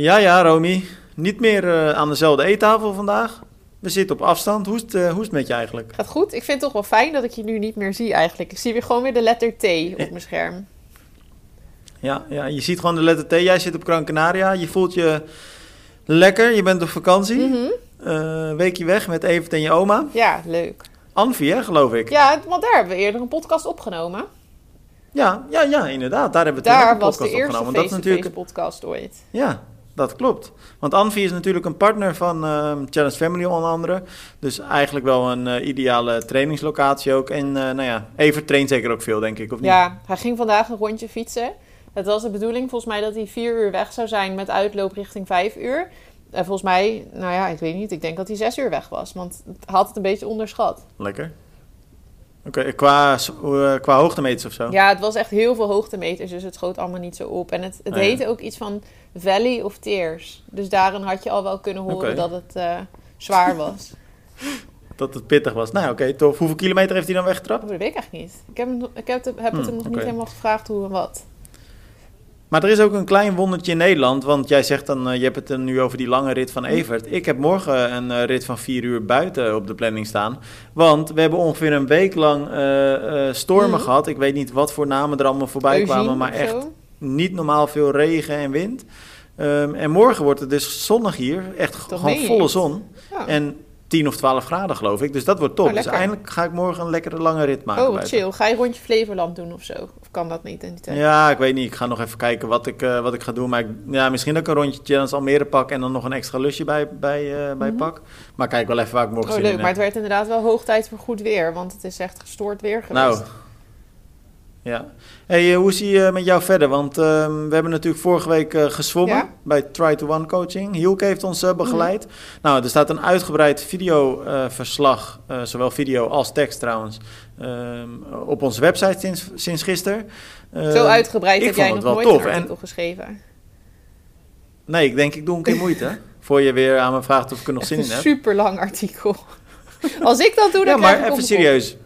Ja, ja, Romy. Niet meer eh, aan dezelfde eettafel vandaag. We zitten op afstand. Hoe is, het, eh, hoe is het met je eigenlijk? Gaat goed? Ik vind het toch wel fijn dat ik je nu niet meer zie eigenlijk. Ik zie weer gewoon weer de letter T op mijn scherm. Ja, ja, je ziet gewoon de letter T. Jij zit op Gran Canaria. Je voelt je lekker. Je bent op vakantie. Eh, weekje weg met Evert en je oma. Ja, leuk. Anvie, hè, geloof ik. Ja, want daar hebben we eerder een podcast opgenomen. Ja, ja, ja, inderdaad. Daar hebben we Daar was de podcast eerste opgenomen. Dat is natuurlijk podcast ooit. Ja, dat klopt. Want Anvi is natuurlijk een partner van ehm, Challenge Family onder andere. Dus eigenlijk wel een eh, ideale trainingslocatie ook. En eh, nou ja, Evert traint zeker ook veel, denk ik, of niet? Ja, hij ging vandaag een rondje fietsen. Het was de bedoeling volgens mij dat hij vier uur weg zou zijn met uitloop richting vijf uur. En volgens mij, nou ja, ik weet niet. Ik denk dat hij zes uur weg was. Want hij had het een beetje onderschat. Lekker. Oké, qua, eh, qua hoogtemeters of zo? Ja, het was echt heel veel hoogtemeters. Dus het schoot allemaal niet zo op. En het, het ja. heette ook iets van Valley of Tears. Dus daarin had je al wel kunnen horen dat het eh, zwaar was. Dat het pittig was. Nou, oké, tof. Hoeveel kilometer heeft hij dan weggetrapt? Oh, dat weet ik eigenlijk niet. Ik heb, ik heb, het- heb het Hmm, hem nog niet helemaal gevraagd hoe en wat. Maar er is ook een klein wondertje in Nederland. Want jij zegt dan, eh, je hebt het er nu over die lange rit van Evert. Ik heb morgen een eh, rit van vier uur buiten op de planning staan. Want we hebben ongeveer een week lang stormen Mhm. gehad. Ik weet niet wat voor namen er allemaal voorbij Eugene kwamen. Maar echt zo. Niet normaal veel regen en wind. Ehm, en morgen wordt het dus zonnig hier. Echt gewoon volle zon. Ja. En 10 of 12 graden geloof ik. Dus dat wordt top. Oh, dus eindelijk ga ik morgen een lekkere lange rit maken. Oh, chill. Ga je rondje Flevoland doen of zo? Of kan dat niet in die tijd? Ja, ik weet niet. Ik ga nog even kijken wat ik, eh, wat ik ga doen. Maar ik, ja, misschien dat ik een rondje Challenge Almere pak en dan nog een extra lusje bij, bij, eh, bij Mhm. pak. Maar kijk wel even waar ik morgen Oh, zin leuk. Maar het werd inderdaad wel hoog tijd voor goed weer. Want het is echt gestoord weer geweest. Nou, ja. Hey, eh, hoe zie je met jou verder? Want ehm, we hebben natuurlijk vorige week eh, gezwommen Ja. bij Try to One Coaching. Hielke heeft ons eh, begeleid. Nou, er staat een uitgebreid videoverslag, zowel video als tekst trouwens, ehm, op onze website sinds, sinds gisteren. Zo Ehm, uitgebreid heb jij nog nooit tof. een En- artikel geschreven. Nee, ik denk ik doe een keer moeite. voor je weer aan me vraagt of ik er nog Echt zin een in heb. super lang artikel. Als ik dat doe, dan Ja, maar even serieus.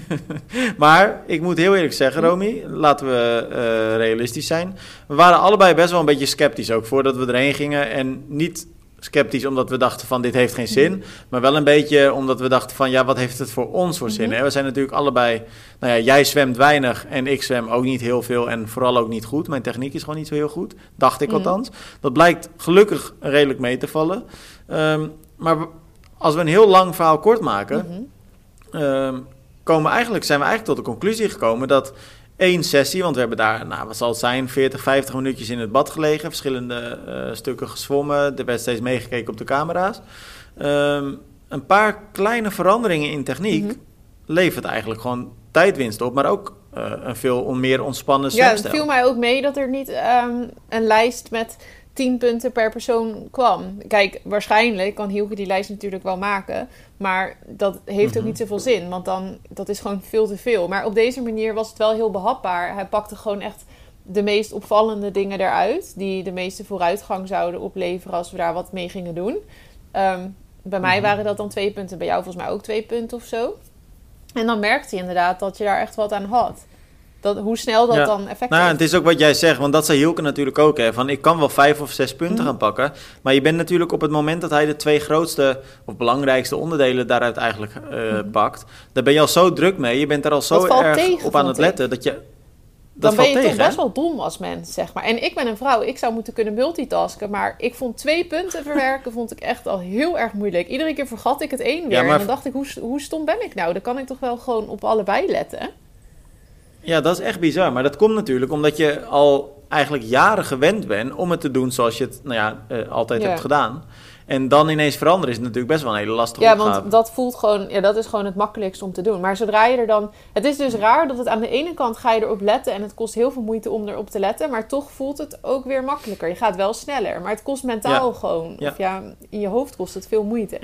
maar ik moet heel eerlijk zeggen, Romy, laten we eh, realistisch zijn. We waren allebei best wel een beetje sceptisch ook voordat we erheen gingen. En niet sceptisch omdat we dachten van dit heeft geen zin. Maar wel een beetje omdat we dachten van ja, wat heeft het voor ons voor zin? Mhm. Hè? We zijn natuurlijk allebei, nou ja, jij zwemt weinig en ik zwem ook niet heel veel. En vooral ook niet goed. Mijn techniek is gewoon niet zo heel goed. Dacht ik althans. Dat blijkt gelukkig redelijk mee te vallen. Ehm, maar als we een heel lang verhaal kort maken. Ehm, komen eigenlijk, zijn we eigenlijk tot de conclusie gekomen dat één sessie, want we hebben daar, nou, wat zal het zijn, 40, 50 minuutjes in het bad gelegen, verschillende eh, stukken gezwommen, er werd steeds meegekeken op de camera's. Ehm, een paar kleine veranderingen in techniek Mhm. levert eigenlijk gewoon tijdwinst op, maar ook eh, een veel meer ontspannen Ja, het zwemstijl. viel mij ook mee dat er niet ehm, een lijst met 10 punten per persoon kwam. Kijk, waarschijnlijk kan Hielke die lijst natuurlijk wel maken. Maar dat heeft ook Mhm. niet zoveel zin. Want dan, dat is gewoon veel te veel. Maar op deze manier was het wel heel behapbaar. Hij pakte gewoon echt de meest opvallende dingen eruit. Die de meeste vooruitgang zouden opleveren als we daar wat mee gingen doen. Ehm, bij mij Mhm. waren dat dan twee punten. Bij jou volgens mij ook twee punten of zo. En dan merkte hij inderdaad dat je daar echt wat aan had. Dat, hoe snel dat Ja. dan effect Nou, heeft. het is ook wat jij zegt, want dat zei Hielke natuurlijk ook. Hè, van ik kan wel vijf of zes punten Mhm. gaan pakken. Maar je bent natuurlijk op het moment dat hij de twee grootste of belangrijkste onderdelen daaruit eigenlijk eh, Mhm. pakt. Daar ben je al zo druk mee. Je bent er al zo erg tegen, op aan het ik. letten dat je. Dat dan ben je tegen, toch best wel dom als mens, zeg maar. En ik ben een vrouw, ik zou moeten kunnen multitasken. Maar ik vond twee punten verwerken vond ik echt al heel erg moeilijk. Iedere keer vergat ik het één weer. Ja, maar- En dan dacht ik, hoe, hoe stom ben ik nou? Dan kan ik toch wel gewoon op allebei letten. Ja, dat is echt bizar. Maar dat komt natuurlijk omdat je al eigenlijk jaren gewend bent om het te doen zoals je het nou ja, eh, altijd Ja. hebt gedaan. En dan ineens veranderen is natuurlijk best wel een hele lastige Ja, opgave. want dat voelt gewoon, ja, dat is gewoon het makkelijkst om te doen. Maar zodra je er dan, het is dus raar dat het aan de ene kant ga je erop letten en het kost heel veel moeite om erop te letten, maar toch voelt het ook weer makkelijker. Je gaat wel sneller, maar het kost mentaal gewoon, Ja. of ja, in je hoofd kost het veel moeite.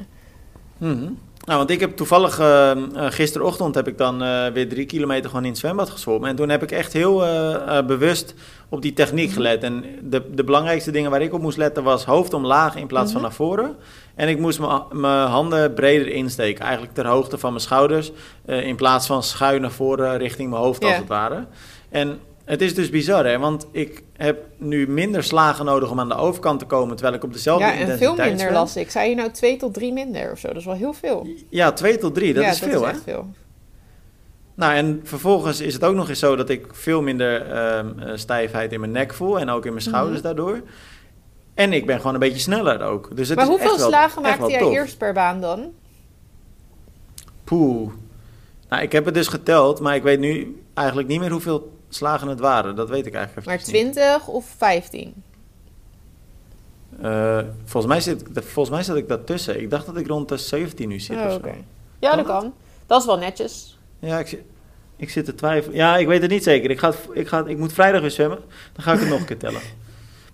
Mhm. Nou, want ik heb toevallig eh, eh, gisterochtend heb ik dan eh, weer drie kilometer gewoon in het zwembad gezwommen. En toen heb ik echt heel eh, bewust op die techniek gelet. En de, de belangrijkste dingen waar ik op moest letten was hoofd omlaag in plaats van Mhm. naar voren. En ik moest mijn- handen breder insteken, eigenlijk ter hoogte van mijn schouders. in plaats van schuin naar voren richting mijn hoofd als het ware. En Het is dus bizar, hè? Want ik heb nu minder slagen nodig om aan de overkant te komen, terwijl ik op dezelfde Ja, en veel intensiteit minder las ik. Zei je nou twee tot drie minder of zo? Dat is wel heel veel. Ja, twee tot drie, dat ja, is veel, dat hè? is echt veel. Nou, en vervolgens is het ook nog eens zo dat ik veel minder ehm, eh, stijfheid in mijn nek voel en ook in mijn schouders Mhm. daardoor. En ik ben gewoon een beetje sneller ook. Dus het maar is hoeveel echt slagen maakte jij tof. eerst per baan dan? Poeh. Nou, ik heb het dus geteld, maar ik weet nu eigenlijk niet meer hoeveel slagen het waren. Dat weet ik eigenlijk Maar even niet. 20 of 15? Eh, volgens, mij zit, volgens mij zat ik daartussen. Ik dacht dat ik rond de 17 nu zit Oh, zo. Ja, Kan dat dat? kan. Dat is wel netjes. Ja, ik, zit- ik zit te twijfelen. Ja, ik weet het niet zeker. Ik, ga ik, ga, ik moet vrijdag weer zwemmen. Dan ga ik het nog een keer tellen.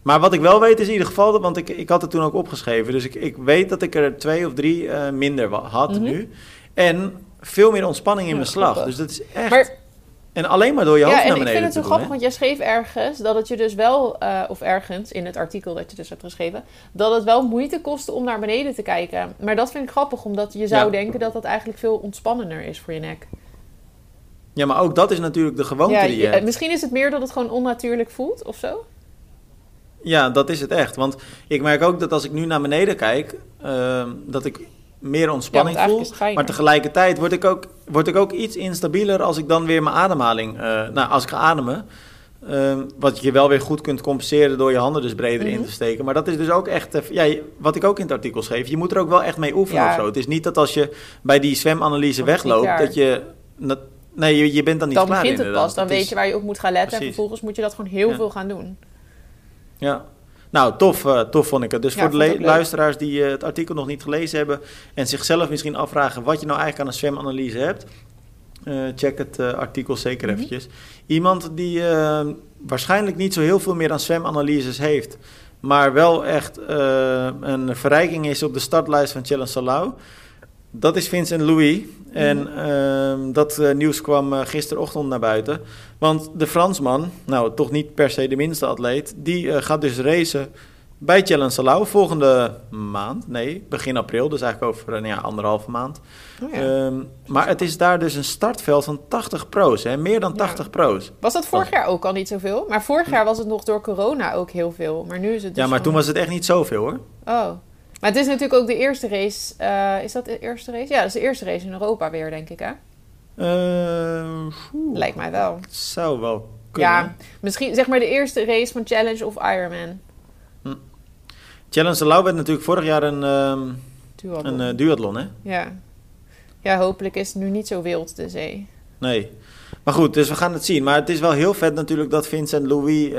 Maar wat ik wel weet is in ieder geval, dat- want ik, ik had het toen ook opgeschreven. Dus ik, ik weet dat ik er twee of drie eh, minder had Mhm. nu. En veel meer ontspanning in Ja, mijn slag. Dus dat is echt... Maar en alleen maar door je hoofd ja, en naar ik beneden vind het zo doen, grappig, hè? want jij schreef ergens dat het je dus wel, eh, of ergens in het artikel dat je dus hebt geschreven, dat het wel moeite kostte om naar beneden te kijken. Maar dat vind ik grappig, omdat je zou Ja. denken dat dat eigenlijk veel ontspannender is voor je nek. Ja, maar ook dat is natuurlijk de gewoonte Ja, die je hebt. misschien is het meer dat het gewoon onnatuurlijk voelt of zo. Ja, dat is het echt. Want ik merk ook dat als ik nu naar beneden kijk, ehm, dat ik meer ontspanning Ja, voel. Maar tegelijkertijd word ik, ook, word ik ook iets instabieler als ik dan weer mijn ademhaling... eh, nou, als ik ga ademen, ehm, wat je wel weer goed kunt compenseren door je handen dus breder in Mhm. te steken. Maar dat is dus ook echt... even- ja, wat ik ook in het artikel schreef, je moet er ook wel echt mee oefenen Ja. of zo. Het is niet dat als je bij die zwemanalyse Dan wegloopt, dat je... Dat, nee, je, je bent dan niet Dan klaar begint het inderdaad. pas, dan Het weet is- je waar je op moet gaan letten. En vervolgens moet je dat gewoon heel Ja. veel gaan doen. Ja. Nou, tof, eh, tof vond ik het. Dus Ja, voor de luisteraars die eh, het artikel nog niet gelezen hebben en zichzelf misschien afvragen wat je nou eigenlijk aan een zwemanalyse hebt, eh, check het artikel zeker Mhm. eventjes. Iemand die waarschijnlijk niet zo heel veel meer aan zwemanalyses heeft, maar wel echt een verrijking is op de startlijst van Challenge Salau. Dat is Vincent Louis. En ehm, dat eh, nieuws kwam eh, gisterochtend naar buiten. Want de Fransman, nou toch niet per se de minste atleet, die eh, gaat dus racen bij Challenge Salau volgende maand. Nee, begin april, dus eigenlijk over een ja, anderhalve maand. Oh ja. Ehm, maar het is daar dus een startveld van 80 pro's, hè? meer dan Ja. 80 pro's. Was dat vorig jaar ook al niet zoveel? Maar vorig jaar was het nog door corona ook heel veel. Maar nu is het dus ja, maar toen was het echt niet zoveel hoor. Oh. Maar het is natuurlijk ook de eerste race. eh, is dat de eerste race? Ja, dat is de eerste race in Europa weer, denk ik, hè? Eh, Lijkt mij wel. het zou wel kunnen. Ja, misschien zeg maar de eerste race van Challenge of Ironman. Challenge Salau werd natuurlijk vorig jaar een, ehm, Duathlon. een eh, duathlon, hè? ja. ja, hopelijk is het nu niet zo wild, de zee. Nee. Maar goed, dus we gaan het zien. Maar het is wel heel vet natuurlijk dat Vincent Louis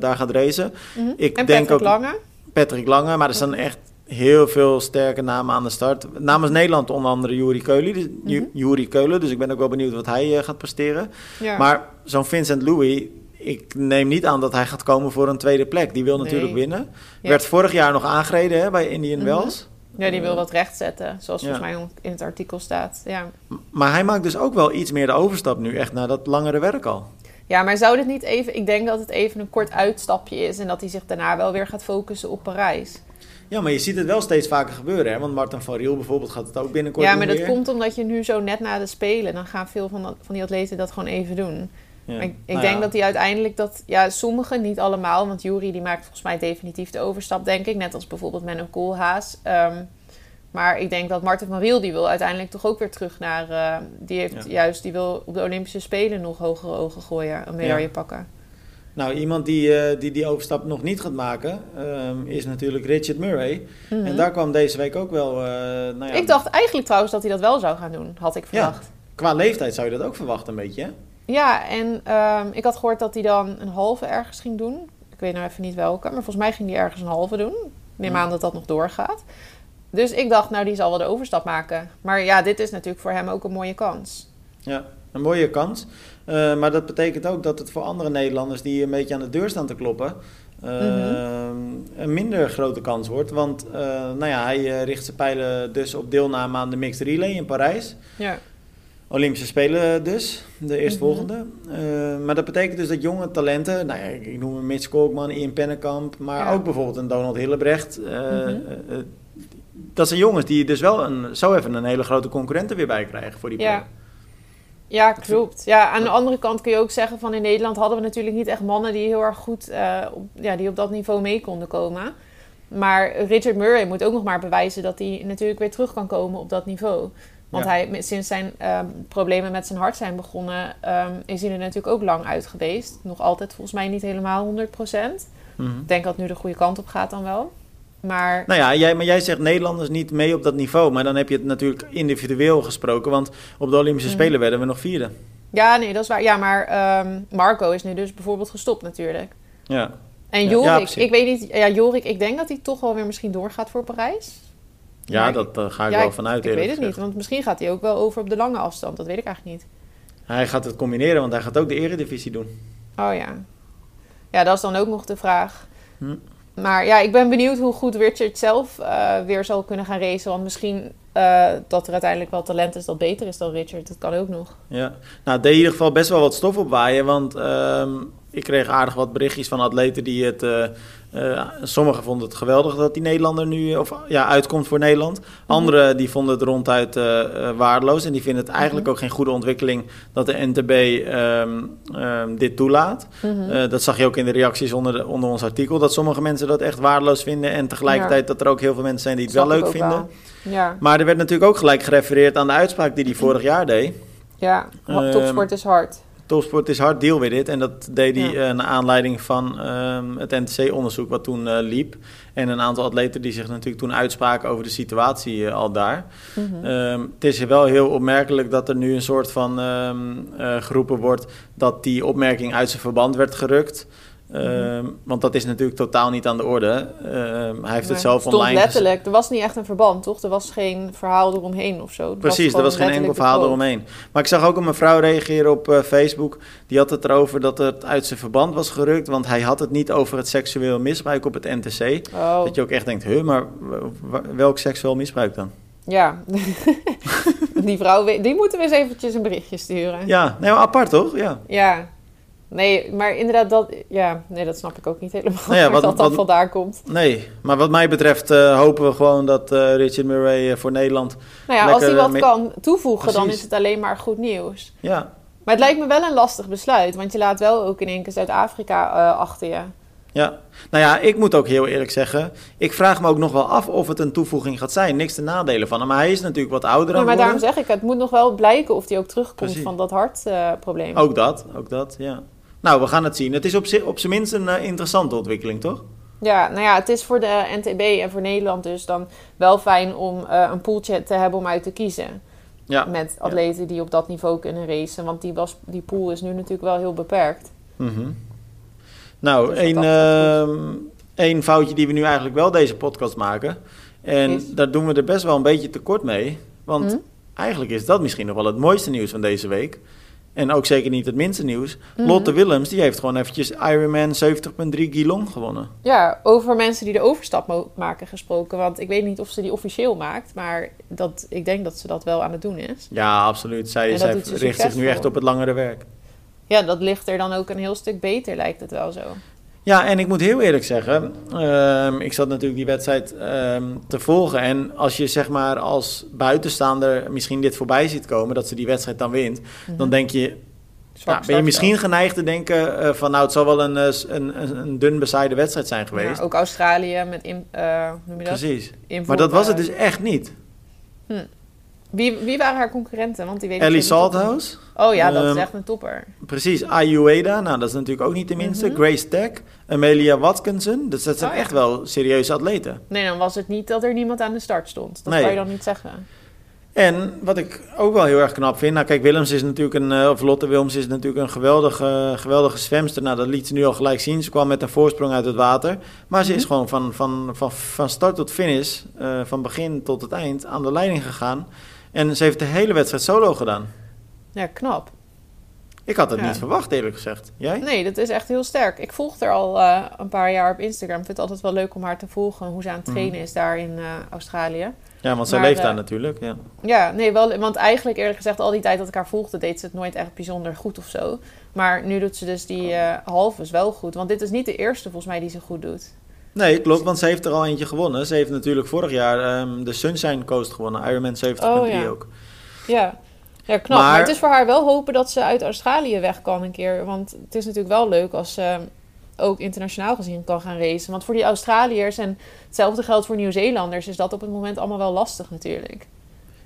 daar gaat racen. Mhm. Ik en denk Patrick ook- Lange. Patrick Lange, maar er staan echt heel veel sterke namen aan de start. Namens Nederland onder andere Juri Keulen. Dus, Mhm. Keulen, dus ik ben ook wel benieuwd wat hij eh, gaat presteren. Ja. Maar zo'n Vincent Louis, ik neem niet aan dat hij gaat komen voor een tweede plek. Die wil natuurlijk Nee. winnen. Ja. Werd vorig jaar nog aangereden hè, bij Indian Mhm. Wells. ja, die wil wat rechtzetten, zoals Ja. volgens mij in het artikel staat. Ja. Maar hij maakt dus ook wel iets meer de overstap nu, echt naar dat langere werk al. ja, maar zou dit niet even... Ik denk dat het even een kort uitstapje is... en dat hij zich daarna wel weer gaat focussen op Parijs. Ja, maar je ziet het wel steeds vaker gebeuren. Hè? Want Martin van Riel bijvoorbeeld gaat het ook binnenkort Ja, maar dat weer. komt omdat je nu zo net na de Spelen... dan gaan veel van, dat- van die atleten dat gewoon even doen. Ja. Ik ik Nou denk ja. dat die uiteindelijk dat... Ja, sommigen, niet allemaal. Want Jury die maakt volgens mij definitief de overstap, denk ik. Net als bijvoorbeeld Menno Koolhaas. Ehm, maar ik denk dat Martin van Riel... die wil uiteindelijk toch ook weer terug naar... eh, die heeft Ja. juist... die wil op de Olympische Spelen nog hogere ogen gooien. Een medaille pakken. Nou, iemand die, eh, die die overstap nog niet gaat maken, ehm, is natuurlijk Richard Murray. Mhm. En daar kwam deze week ook wel, eh, nou ja, Ik dacht eigenlijk trouwens dat hij dat wel zou gaan doen. Had ik Ja. verwacht. qua leeftijd zou je dat ook verwachten een beetje, hè? Ja, en ehm, ik had gehoord dat hij dan een halve ergens ging doen. Ik weet nou even niet welke, maar volgens mij ging hij ergens een halve doen. Neem aan dat dat nog doorgaat. Dus ik dacht, nou, die zal wel de overstap maken. Maar ja, dit is natuurlijk voor hem ook een mooie kans. Ja, een mooie kans. Eh, maar dat betekent ook dat het voor andere Nederlanders die een beetje aan de deur staan te kloppen, eh, een minder grote kans wordt. Want eh, nou ja, hij richt zijn pijlen dus op deelname aan de Mixed Relay in Parijs. Ja, Olympische Spelen dus, de eerstvolgende. Mhm. Eh, maar dat betekent dus dat jonge talenten, nou ja, ik noem een Mitch Kolkman, Ian Pennekamp, maar Ja. ook bijvoorbeeld een Donald Hillebrecht. Mhm. dat zijn jongens die dus wel een, zo even een hele grote concurrent er weer bij krijgen voor die plek. Ja, klopt. Ja, aan de andere kant kun je ook zeggen van in Nederland hadden we natuurlijk niet echt mannen die heel erg goed uh, op, ja, die op dat niveau mee konden komen. Maar Richard Murray moet ook nog maar bewijzen dat hij natuurlijk weer terug kan komen op dat niveau. Want hij, sinds zijn um, problemen met zijn hart zijn begonnen, um, is hij er natuurlijk ook lang uit geweest. Nog altijd volgens mij niet helemaal 100%. Mm -hmm. Ik denk dat het nu de goede kant op gaat dan wel. Maar... Nou ja, jij, maar jij zegt Nederlanders niet mee op dat niveau. Maar dan heb je het natuurlijk individueel gesproken. Want op de Olympische mm. Spelen werden we nog vierde. Ja, nee, dat is waar. Ja, maar um, Marco is nu dus bijvoorbeeld gestopt natuurlijk. Ja. En Jorik, ja, ik weet niet... Ja, Jorik, ik denk dat hij toch wel weer misschien doorgaat voor Parijs. Ja, maar dat uh, ga ik ja, wel vanuit. Ik, ik weet het niet, want misschien gaat hij ook wel over op de lange afstand. Dat weet ik eigenlijk niet. Hij gaat het combineren, want hij gaat ook de eredivisie doen. Oh ja. Ja, dat is dan ook nog de vraag. Hm. Maar ja, ik ben benieuwd hoe goed Richard zelf uh, weer zal kunnen gaan racen. Want misschien uh, dat er uiteindelijk wel talent is dat beter is dan Richard. Dat kan ook nog. Ja, nou, deed in ieder geval best wel wat stof opwaaien. Want um, ik kreeg aardig wat berichtjes van atleten die het... Uh, uh, sommigen vonden het geweldig dat die Nederlander nu of, ja, uitkomt voor Nederland. Anderen die vonden het ronduit waardeloos. En die vinden het eigenlijk ook geen goede ontwikkeling dat de NTB um, um, dit toelaat. -hmm. dat zag je ook in de reacties onder, de, onder ons artikel. Dat sommige mensen dat echt waardeloos vinden. En tegelijkertijd ja. dat er ook heel veel mensen zijn die het wel leuk vinden. Wel. Ja. Maar er werd natuurlijk ook gelijk gerefereerd aan de uitspraak die hij vorig jaar deed. Ja, topsport is hard. Topsport is hard, deal with it. En dat deed hij ja. uh, naar aanleiding van um, het NTC-onderzoek wat toen uh, liep. En een aantal atleten die zich natuurlijk toen uitspraken over de situatie uh, al daar. Mm -hmm. um, het is wel heel opmerkelijk dat er nu een soort van um, geroepen wordt... dat die opmerking uit zijn verband werd gerukt... Uh, want dat is natuurlijk totaal niet aan de orde. Uh, hij heeft het zelf het online letterlijk. Er was niet echt een verband, toch? Er was geen verhaal eromheen of zo. Precies, er was geen enkel verhaal eromheen. Maar ik zag ook een mevrouw reageren op uh, Facebook. Die had het erover dat het uit zijn verband was gerukt. Want hij had het niet over het seksueel misbruik op het NTC. Oh. Dat je ook echt denkt, huh, maar welk seksueel misbruik dan? Ja, die vrouw, die moeten we eens eventjes een berichtje sturen. Ja, nee, apart toch? Ja. Ja, Nee, maar inderdaad, dat, ja, nee, dat snap ik ook niet helemaal. Nou ja, wat, dat dat vandaan komt. Nee, maar wat mij betreft uh, hopen we gewoon dat uh, Richard Murray uh, voor Nederland. Nou ja, als hij wat kan toevoegen, Precies. dan is het alleen maar goed nieuws. Ja. Maar het lijkt me wel een lastig besluit, want je laat wel ook in één keer Zuid-Afrika achter je. Ja, nou ja, ik moet ook heel eerlijk zeggen. Ik vraag me ook nog wel af of het een toevoeging gaat zijn. Niks te nadelen van hem. Maar hij is natuurlijk wat ouder. Ja, maar daarom zeg ik, het moet nog wel blijken of hij ook terugkomt Precies. van dat hartprobleem. ook dat, ook dat, ja. Nou, we gaan het zien. Het is op, op zijn minst een uh, interessante ontwikkeling, toch? Ja, nou ja, het is voor de NTB en voor Nederland dus dan wel fijn om uh, een pooltje te hebben om uit te kiezen. Ja. Met atleten ja. die op dat niveau kunnen racen. Want die, was, die pool is nu natuurlijk wel heel beperkt. Mm -hmm. Nou, dus één, uh, één foutje die we nu eigenlijk wel deze podcast maken. En is... daar doen we er best wel een beetje tekort mee. Want hm? eigenlijk is dat misschien nog wel het mooiste nieuws van deze week. En ook zeker niet het minste nieuws. Mm-hmm. Lotte Willems, die heeft gewoon eventjes Ironman 70.3 Geelong gewonnen. Ja, over mensen die de overstap maken gesproken. Want ik weet niet of ze die officieel maakt. Maar dat, ik denk dat ze dat wel aan het doen is. Ja, absoluut. Zij, zij richt zich nu echt op het langere werk. Ja, dat ligt er dan ook een heel stuk beter, lijkt het wel zo. Ja, en ik moet heel eerlijk zeggen, um, ik zat natuurlijk die wedstrijd um, te volgen. En als je zeg maar als buitenstaander misschien dit voorbij ziet komen, dat ze die wedstrijd dan wint, mm-hmm. dan denk je, nou, ben je misschien geneigd te denken uh, van nou, het zal wel een, een, een, een dun bezaaide wedstrijd zijn geweest. Ja, ook Australië met, in, uh, noem je dat? Precies. Invoer, maar dat was het dus echt niet. Hm. Wie, wie waren haar concurrenten? Want die weet Ellie Salthouse. Oh ja, dat um, is echt een topper. Precies, Ayueda, nou dat is natuurlijk ook niet de minste. Mm -hmm. Grace Tech, Amelia Watkinson. Dus dat zijn oh, echt wel serieuze atleten. Nee, dan was het niet dat er niemand aan de start stond. Dat nee. kan je dan niet zeggen. En wat ik ook wel heel erg knap vind, nou kijk, Willems is natuurlijk een, of Lotte Willems is natuurlijk een geweldige, geweldige zwemster. Nou, dat liet ze nu al gelijk zien. Ze kwam met een voorsprong uit het water. Maar ze mm -hmm. is gewoon van, van, van, van start tot finish, uh, van begin tot het eind, aan de leiding gegaan. En ze heeft de hele wedstrijd solo gedaan. Ja, knap. Ik had het ja. niet verwacht, eerlijk gezegd. Jij? Nee, dat is echt heel sterk. Ik volg haar al uh, een paar jaar op Instagram. Ik vind het altijd wel leuk om haar te volgen. Hoe ze aan het trainen mm. is daar in uh, Australië. Ja, want zij maar, leeft daar uh, natuurlijk. Ja. ja, nee, wel. Want eigenlijk eerlijk gezegd, al die tijd dat ik haar volgde, deed ze het nooit echt bijzonder goed of zo. Maar nu doet ze dus die halves wel goed. Want dit is niet de eerste volgens mij die ze goed doet. Nee, klopt, want ze heeft er al eentje gewonnen. Ze heeft natuurlijk vorig jaar um, de Sunshine Coast gewonnen, Ironman 70.3 oh, ja. ook. Ja. Ja, knap. Maar, Maar- het is voor haar wel hopen dat ze uit Australië weg kan een keer. Want het is natuurlijk wel leuk als ze ook internationaal gezien kan gaan racen. Want voor die Australiërs en hetzelfde geldt voor Nieuw-Zeelanders... is dat op het moment allemaal wel lastig natuurlijk.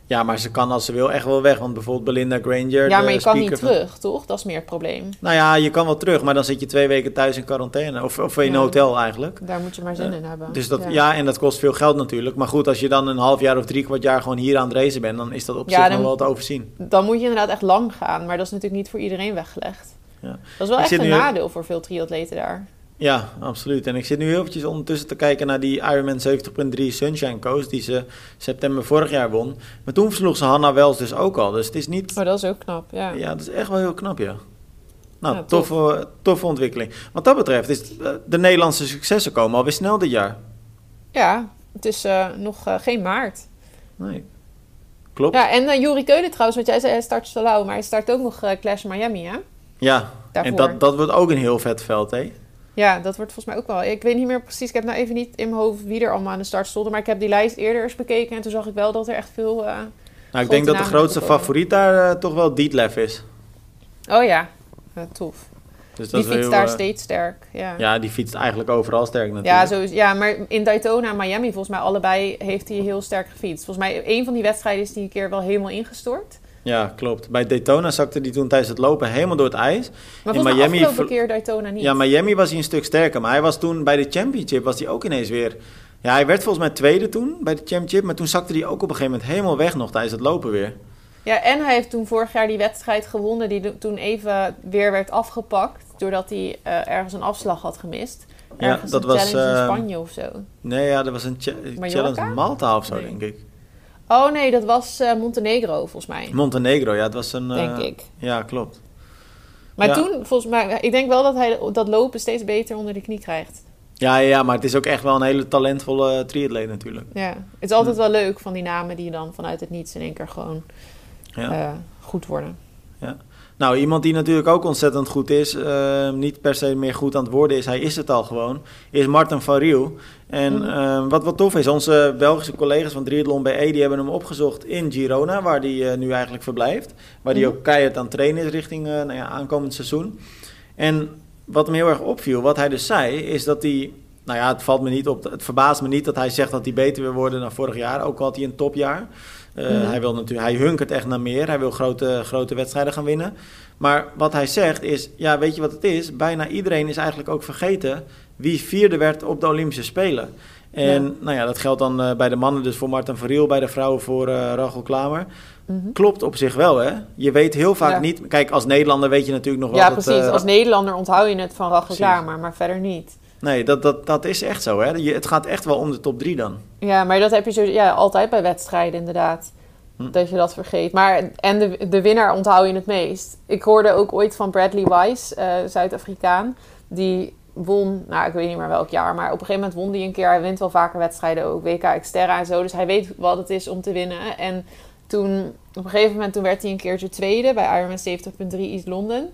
Ja, maar ze kan als ze wil echt wel weg. Want bijvoorbeeld Belinda Granger... Ja, maar je kan niet van- terug, toch? Dat is meer het probleem. Nou ja, je kan wel terug, maar dan zit je twee weken thuis in quarantaine. Of, of in een hotel eigenlijk. Daar moet je maar zin Eh, in hebben. Dus dat, ja. en dat kost veel geld natuurlijk. Maar goed, als je dan een half jaar of drie kwart jaar gewoon hier aan het racen bent... dan is dat op Ja, zich nog wel te overzien. Dan moet je inderdaad echt lang gaan. Maar dat is natuurlijk niet voor iedereen weggelegd. Ja. Dat is wel Ik echt een nu- nadeel voor veel triatleten daar. Ja, absoluut. En ik zit nu heel eventjes ondertussen te kijken naar die Ironman 70.3 Sunshine Coast... die ze september vorig jaar won. Maar toen versloeg ze Hannah Wells dus ook al. Dus het is niet... Maar dat is ook knap, ja. Ja, dat is echt wel heel knap, ja. Nou, Ja, tof. toffe, toffe ontwikkeling. Wat dat betreft is eh, de Nederlandse successen komen alweer snel dit jaar. Ja, het is eh, nog eh, geen maart. Nee. Klopt. Ja, en uh, Juri Keulen trouwens, want jij zei hij start Salau, maar hij start ook nog Clash Miami, hè? Ja, Daarvoor. en dat, dat wordt ook een heel vet veld, hè? Ja, dat wordt volgens mij ook wel. Ik weet niet meer precies, ik heb nou even niet in mijn hoofd wie er allemaal aan de start stonden, maar ik heb die lijst eerder eens bekeken en toen zag ik wel dat er echt veel... eh, Nou, ik denk dat de grootste favoriet daar eh, toch wel Dietlef is. Oh ja, Eh, tof. Dus dat Die fietst heel, daar steeds sterk, ja. Ja, die fietst eigenlijk overal sterk natuurlijk. Ja, zo is, ja, maar in Daytona en Miami, volgens mij allebei heeft hij heel sterk gefietst. Volgens mij, een van die wedstrijden is die een keer wel helemaal ingestort. Ja, klopt. Bij Daytona zakte hij toen tijdens het lopen helemaal door het ijs. Maar In Miami ver- keer Daytona niet. Ja, Miami was hij een stuk sterker. Maar hij was toen bij de Championship, was hij ook ineens weer... Ja, hij werd volgens mij tweede toen bij de Championship. Maar toen zakte hij ook op een gegeven moment helemaal weg nog tijdens het lopen weer. Ja, en hij heeft toen vorig jaar die wedstrijd gewonnen die toen even weer werd afgepakt. Doordat hij eh, ergens een afslag had gemist. Ja, dat een was, challenge in eh, Spanje of zo. Nee, ja, dat was een cha- Mallorca? challenge in Malta of zo, Nee. denk ik. Oh nee, dat was eh, Montenegro volgens mij. Montenegro, ja, het was een... eh, Denk ik. Ja, klopt. Maar Ja. toen, volgens mij, ik denk wel dat hij dat lopen steeds beter onder de knie krijgt. Ja, ja, maar het is ook echt wel een hele talentvolle triatleet natuurlijk. Ja, het is altijd wel leuk van die namen die dan vanuit het niets in één keer gewoon Ja. eh, goed worden. Nou, iemand die natuurlijk ook ontzettend goed is, eh, niet per se meer goed aan het worden is, hij is het al gewoon, is Martin van Riel. En Mhm. eh, wat wat tof is, onze Belgische collega's van Triathlon BE, die hebben hem opgezocht in Girona, waar hij eh, nu eigenlijk verblijft. Waar hij Mhm. ook keihard aan het trainen is richting eh, nou ja, aankomend seizoen. En wat me heel erg opviel, wat hij dus zei, is dat hij... Nou ja, het valt me niet op. Het verbaast me niet dat hij zegt dat hij beter wil worden dan vorig jaar. Ook al had hij een topjaar. Eh, Mhm. Hij wil natuurlijk, hij hunkert echt naar meer. Hij wil grote, grote wedstrijden gaan winnen. Maar wat hij zegt is, ja, weet je wat het is? Bijna iedereen is eigenlijk ook vergeten wie vierde werd op de Olympische Spelen. En Ja. nou ja, dat geldt dan eh, bij de mannen dus voor Martin Verriel, bij de vrouwen voor eh Rachel Klamer. Mhm. Klopt op zich wel, hè? Je weet heel vaak Ja. niet... Kijk, als Nederlander weet je natuurlijk nog wel Ja, dat... precies. Als Nederlander onthoud je het van Rachel Precies. Klamer, maar verder niet. Nee, dat, dat, dat is echt zo, hè? Je, het gaat echt wel om de top drie dan. Ja, maar dat heb je zo, ja, altijd bij wedstrijden inderdaad. Hm. Dat je dat vergeet. Maar, en de, de winnaar onthoud je het meest. Ik hoorde ook ooit van Bradley Wise, eh, Zuid-Afrikaan. Die won, nou ik weet niet meer welk jaar, maar op een gegeven moment won hij een keer. Hij wint wel vaker wedstrijden ook, WK Xterra en zo. Dus hij weet wat het is om te winnen. En toen, op een gegeven moment, toen werd hij een keertje tweede bij Ironman 70.3 East London.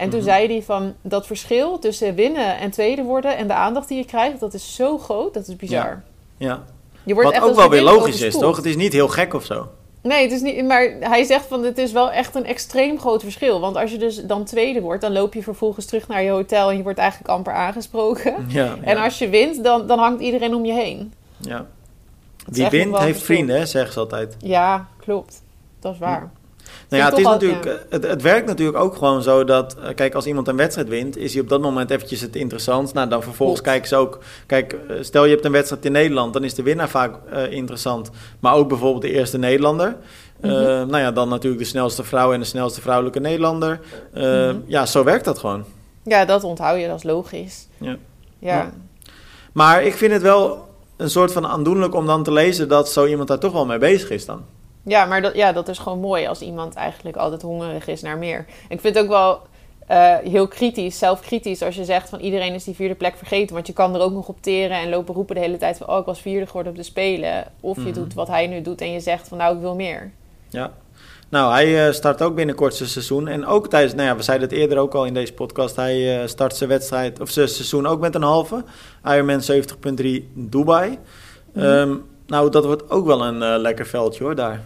En toen Mhm. zei hij van, dat verschil tussen winnen en tweede worden en de aandacht die je krijgt, dat is zo groot, dat is bizar. Ja. Je wordt Wat echt ook wel weer logisch is, toch? Het is niet heel gek of zo. Nee, het is niet, maar hij zegt van het is wel echt een extreem groot verschil. Want als je dus dan tweede wordt, dan loop je vervolgens terug naar je hotel en je wordt eigenlijk amper aangesproken. Ja, En als je wint, dan, dan hangt iedereen om je heen. ja. Wie wint, heeft verschil. vrienden, zeggen ze altijd. Ja, klopt. Dat is waar. Nou ja, het, is natuurlijk, het, het werkt natuurlijk ook gewoon zo dat... eh, Kijk, als iemand een wedstrijd wint, is hij op dat moment eventjes het interessant. Nou, dan vervolgens kijken ze ook... Kijk, eh, stel je hebt een wedstrijd in Nederland, dan is de winnaar vaak eh, interessant. Maar ook bijvoorbeeld de eerste Nederlander. Mhm. nou ja, dan natuurlijk de snelste vrouw en de snelste vrouwelijke Nederlander. Mhm. Ja, zo werkt dat gewoon. Ja, dat onthoud je, dat is logisch. Ja. Ja, Ja. Maar ik vind het wel een soort van aandoenlijk om dan te lezen dat zo iemand daar toch wel mee bezig is dan. Ja, maar dat, ja, dat is gewoon mooi als iemand eigenlijk altijd hongerig is naar meer. Ik vind het ook wel eh, heel kritisch, zelfkritisch, als je zegt van iedereen is die vierde plek vergeten. Want je kan er ook nog op teren en lopen roepen de hele tijd van oh, ik was vierde geworden op de Spelen. Of je Mhm. doet wat hij nu doet en je zegt van nou, ik wil meer. Ja. Nou, hij eh, start ook binnenkort zijn seizoen. En ook tijdens, nou ja, we zeiden het eerder ook al in deze podcast. Hij eh, start zijn wedstrijd, of zijn seizoen ook met een halve. Ironman 70.3 Dubai. Mhm. Ehm, nou, dat wordt ook wel een lekker veldje hoor, daar.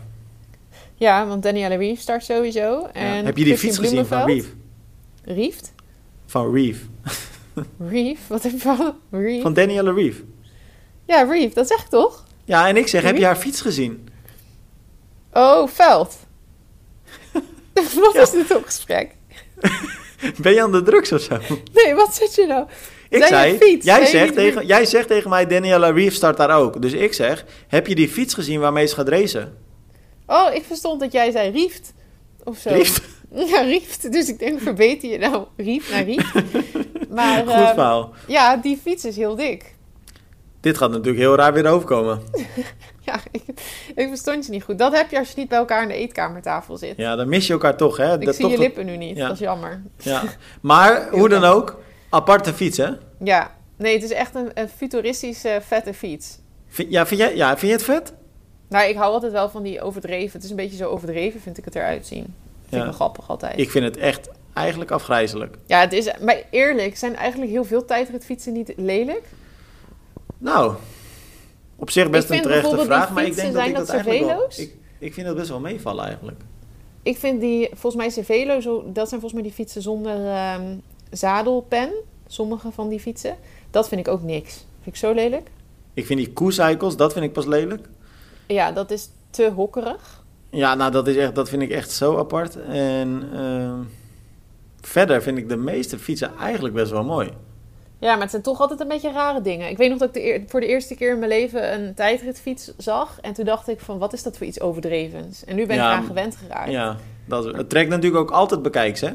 Ja, want Danielle Reeve start sowieso. En Heb je die fiets gezien van. Reeve? Rieft? Van Reeve. Reeve? Wat heb je van? Reeve? Van Danielle Reeve. Ja, Reeve, dat zeg ik toch? Ja, en ik zeg, heb je haar fiets gezien? Oh, Veld. wat Ja. is dit voor gesprek? Ben je aan de drugs of zo? Nee, wat zit je nou? Ik Zei fiets? jij, zegt tegen, jij zegt tegen mij, Daniela Reeve start daar ook. Dus ik zeg, heb je die fiets gezien waarmee ze gaat racen? Oh, ik verstond dat jij zei Rieft. Of zo. Rieft? Ja, Rieft. Dus ik denk, verbeter je nou Rieft naar Rieft. Maar Goed ehm, verhaal. ja, die fiets is heel dik. Dit gaat natuurlijk heel raar weer overkomen. Ja, ik, ik verstond je niet goed. Dat heb je als je niet bij elkaar aan de eetkamertafel zit. Ja, dan mis je elkaar toch, hè? ik Dat zie toch je lippen nu niet. Ja. Dat is jammer. Ja. Maar, hoe dan ook, aparte fiets, hè? Ja, nee, het is echt een, een futuristische, vette fiets. Vind, ja, vind jij, ja, vind je het vet? Nou, ik hou altijd wel van die overdreven. Het is een beetje zo overdreven, vind ik het eruit zien. Vind Ja. ik wel grappig altijd. Ik vind het echt eigenlijk afgrijzelijk. Ja, het is, maar eerlijk, zijn eigenlijk heel veel tijdritfietsen niet lelijk? Nou, op zich best een terechte vraag, maar ik denk fietsen, dat ik dat dat eigenlijk wel... Cervelo's? Ik, ik vind dat best wel meevallen eigenlijk. Ik vind die, volgens mij Cervelo, zo, dat zijn volgens mij die fietsen zonder ehm, zadelpen. Sommige van die fietsen. Dat vind ik ook niks. Vind ik zo lelijk. Ik vind die koecycles, dat vind ik pas lelijk. Ja, dat is te hokkerig. Ja, nou, dat, is echt, dat vind ik echt zo apart. En ehm, verder vind ik de meeste fietsen eigenlijk best wel mooi. Ja, maar het zijn toch altijd een beetje rare dingen. Ik weet nog dat ik de voor de eerste keer in mijn leven een tijdritfiets zag. En toen dacht ik van, wat is dat voor iets overdrevens? En nu ben Ja, ik eraan gewend geraakt. Ja. Ja, dat, het trekt natuurlijk ook altijd bekijks, hè?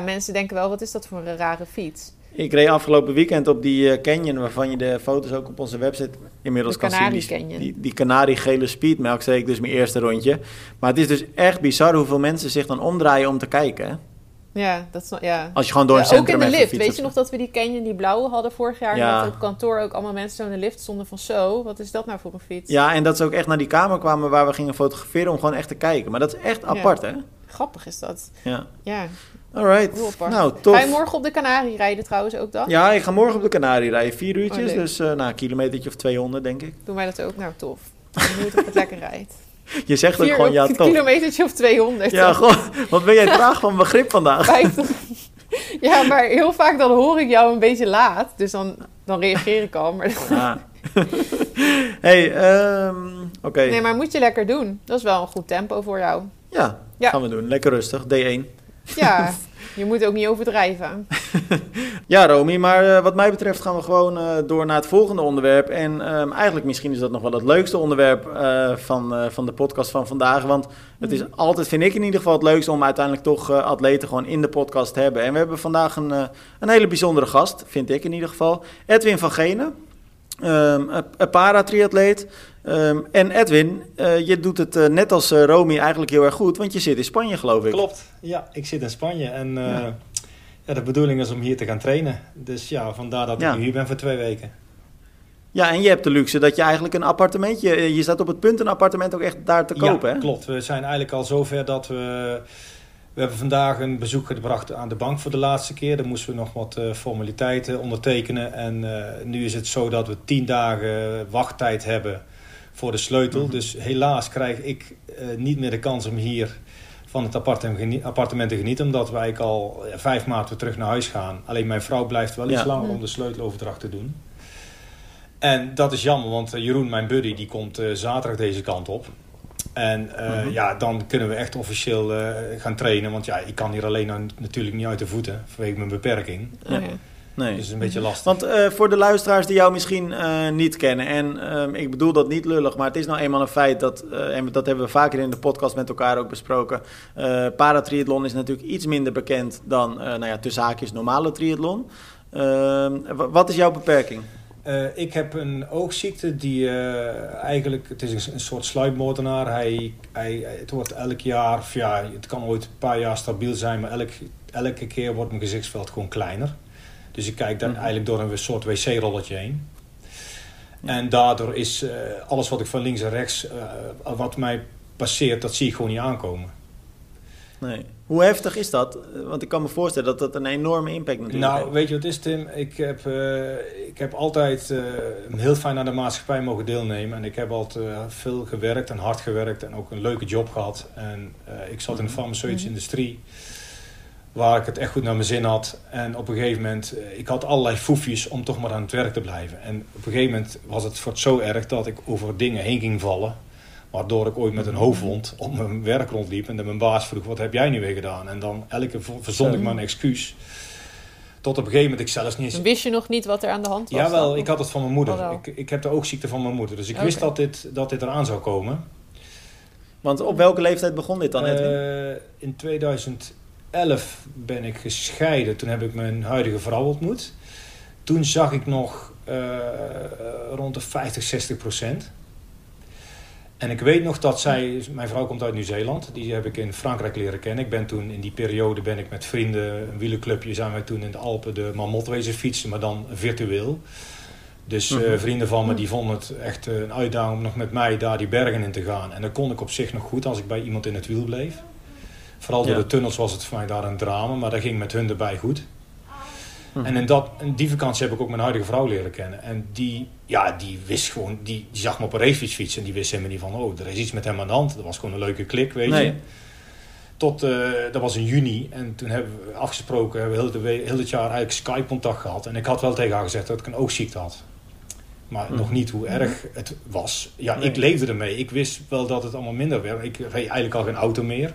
mensen denken wel, wat is dat voor een rare fiets? Ik reed afgelopen weekend op die eh, canyon, waarvan je de foto's ook op onze website inmiddels De kan zien. Die, die, gele speedmelk, zei ik dus mijn eerste rondje. Maar het is dus echt bizar hoeveel mensen zich dan omdraaien om te kijken. Hè? Ja, dat is, ja. Als je gewoon door een Ja, ook centrum in de lift. Weet je nog dat we die Canyon, die blauwe hadden vorig jaar? Ja. Dat op kantoor ook allemaal mensen zo in de lift stonden van zo, wat is dat nou voor een fiets? Ja, en dat ze ook echt naar die kamer kwamen waar we gingen fotograferen om gewoon echt te kijken. Maar dat is echt apart, hè? Grappig is dat. Ja. Ja, Alright. Nou, tof. Ga je morgen op de Canarie rijden trouwens ook dan? Ja, ik ga morgen op de Canarie rijden. Vier uurtjes, Oh, leuk. dus eh nou, een kilometertje of 200, denk ik. Doen wij dat ook? Nou, tof. Benieuwd of het lekker rijdt. Je zegt ook gewoon, ja, een top. kilometertje of 200. Ja, gewoon, wat ben jij traag van begrip vandaag? 50. Ja, maar heel vaak dan hoor ik jou een beetje laat. Dus dan, dan reageer ik al. Maar, Ah. hey, ehm, oké. nee, maar moet je lekker doen. Dat is wel een goed tempo voor jou. Ja, Ja. gaan we doen. Lekker rustig, D1. Ja, je moet ook niet overdrijven. Ja, Romy, maar eh, wat mij betreft gaan we gewoon eh, door naar het volgende onderwerp. En ehm, eigenlijk misschien is dat nog wel het leukste onderwerp eh, van, van de podcast van vandaag. Want het is altijd, vind ik in ieder geval, het leukste om uiteindelijk toch atleten gewoon in de podcast te hebben. En we hebben vandaag een, een hele bijzondere gast, vind ik in ieder geval. Edwin van Genen, ehm, een- paratriatleet. Ehm, en Edwin, eh, je doet het eh, net als eh, Romy eigenlijk heel erg goed, want je zit in Spanje geloof ik. Klopt, ja, ik zit in Spanje en Ja. ja. de bedoeling is om hier te gaan trainen. Dus ja, vandaar dat Ja. ik nu hier ben voor twee weken. Ja, en je hebt de luxe dat je eigenlijk een appartementje... Je staat op het punt een appartement ook echt daar te kopen, ja, hè? klopt. We zijn eigenlijk al zover dat we... We hebben vandaag een bezoek gebracht aan de bank voor de laatste keer. Dan moesten we nog wat eh, formaliteiten ondertekenen. En eh, nu is het zo dat we tien dagen wachttijd hebben voor de sleutel. Mhm. Dus helaas krijg ik eh, niet meer de kans om hier van het appartement, te genieten. Omdat wij eigenlijk al vijf maanden weer terug naar huis gaan. Alleen mijn vrouw blijft wel iets Ja. langer Mhm. om de sleuteloverdracht te doen. En dat is jammer, want Jeroen, mijn buddy, die komt zaterdag deze kant op. En eh, Mhm. ja, dan kunnen we echt officieel eh, gaan trainen. Want ja, ik kan hier alleen nou natuurlijk niet uit de voeten vanwege mijn beperking. Nee. Dus het is een beetje lastig. Want eh, voor de luisteraars die jou misschien niet kennen... en ehm, ik bedoel dat niet lullig, maar het is nou eenmaal een feit... dat en dat hebben we vaker in de podcast met elkaar ook besproken... paratriathlon is natuurlijk iets minder bekend dan, nou ja, tussen haakjes normale triathlon. Ehm, wa- wat is jouw beperking? Eh, ik heb een oogziekte die eh, eigenlijk, het is een, een soort sluipmoordenaar. Hij, hij, het wordt elk jaar, of ja, het kan ooit een paar jaar stabiel zijn, maar elk, elke keer wordt mijn gezichtsveld gewoon kleiner. Dus ik kijk daar Mhm. eigenlijk door een soort wc-rolletje heen. En daardoor is eh, alles wat ik van links en rechts, wat mij passeert, dat zie ik gewoon niet aankomen. Nee. Hoe heftig is dat? Want ik kan me voorstellen dat dat een enorme impact natuurlijk Nou, heeft. weet je wat is, Tim? Ik heb, eh, ik heb altijd eh, heel fijn aan de maatschappij mogen deelnemen. En ik heb altijd eh, veel gewerkt en hard gewerkt en ook een leuke job gehad. En ik zat in de farmaceutische industrie, waar ik het echt goed naar mijn zin had. En op een gegeven moment, ik had allerlei foefjes om toch maar aan het werk te blijven. En op een gegeven moment was het voor het zo erg dat ik over dingen heen ging vallen. Waardoor ik ooit met een hoofdwond op mijn werk rondliep. En dat mijn baas vroeg, wat heb jij nu weer gedaan? En dan elke keer verzond ik maar een excuus. Tot op een gegeven moment ik zelfs niet eens... Dan wist je nog niet wat er aan de hand was? Jawel, dan? ik had het van mijn moeder. Oh, wel. Ik, ik heb de oogziekte van mijn moeder. Dus ik wist dat dit, dat dit eraan zou komen. Want op welke leeftijd begon dit dan, Edwin? Eh, in 2011 ben ik gescheiden. Toen heb ik mijn huidige vrouw ontmoet. Toen zag ik nog eh, rond de 50, 60 procent. En ik weet nog dat zij, mijn vrouw komt uit Nieuw-Zeeland, die heb ik in Frankrijk leren kennen. Ik ben toen in die periode ben ik met vrienden, een wielerclubje, zijn wij toen in de Alpen de Marmot wezen fietsen, maar dan virtueel. Dus eh, Mhm. vrienden van me die vonden het echt eh, een uitdaging om nog met mij daar die bergen in te gaan. En dat kon ik op zich nog goed als ik bij iemand in het wiel bleef. Vooral door Ja. de tunnels was het voor mij daar een drama, maar dat ging met hun erbij goed. Mhm. En in, dat, in die vakantie heb ik ook mijn huidige vrouw leren kennen. En die, ja, die wist gewoon, die, die zag me op een racefiets fietsen. En die wist helemaal niet van, oh, er is iets met hem aan de hand. Dat was gewoon een leuke klik, weet Nee. je. Tot, eh, dat was in juni. En toen hebben we afgesproken, hebben we heel, de heel het jaar eigenlijk Skype-contact gehad. En ik had wel tegen haar gezegd dat ik een oogziekte had. Maar Mhm. nog niet hoe erg het was. Ja, Nee. ik leefde ermee. Ik wist wel dat het allemaal minder werd. Ik reed eigenlijk al geen auto meer.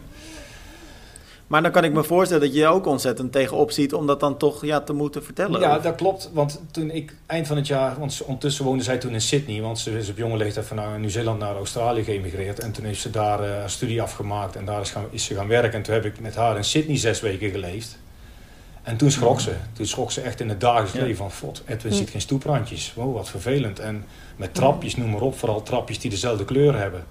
Maar dan kan ik me voorstellen dat je je ook ontzettend tegenop ziet om dat dan toch ja, te moeten vertellen. Ja, Of- dat klopt. Want toen ik eind van het jaar, want ondertussen woonde zij toen in Sydney, want ze is op jonge leeftijd van nou, Nieuw-Zeeland naar Australië geëmigreerd. En toen heeft ze daar eh, haar studie afgemaakt en daar is, gaan, is ze gaan werken. En toen heb ik met haar in Sydney zes weken geleefd. En toen schrok ze. Toen schrok ze echt in het dagelijks Ja. leven van, fot, Edwin Hm. ziet geen stoeprandjes. Wow, wat vervelend. En met trapjes, noem maar op, vooral trapjes die dezelfde kleur hebben.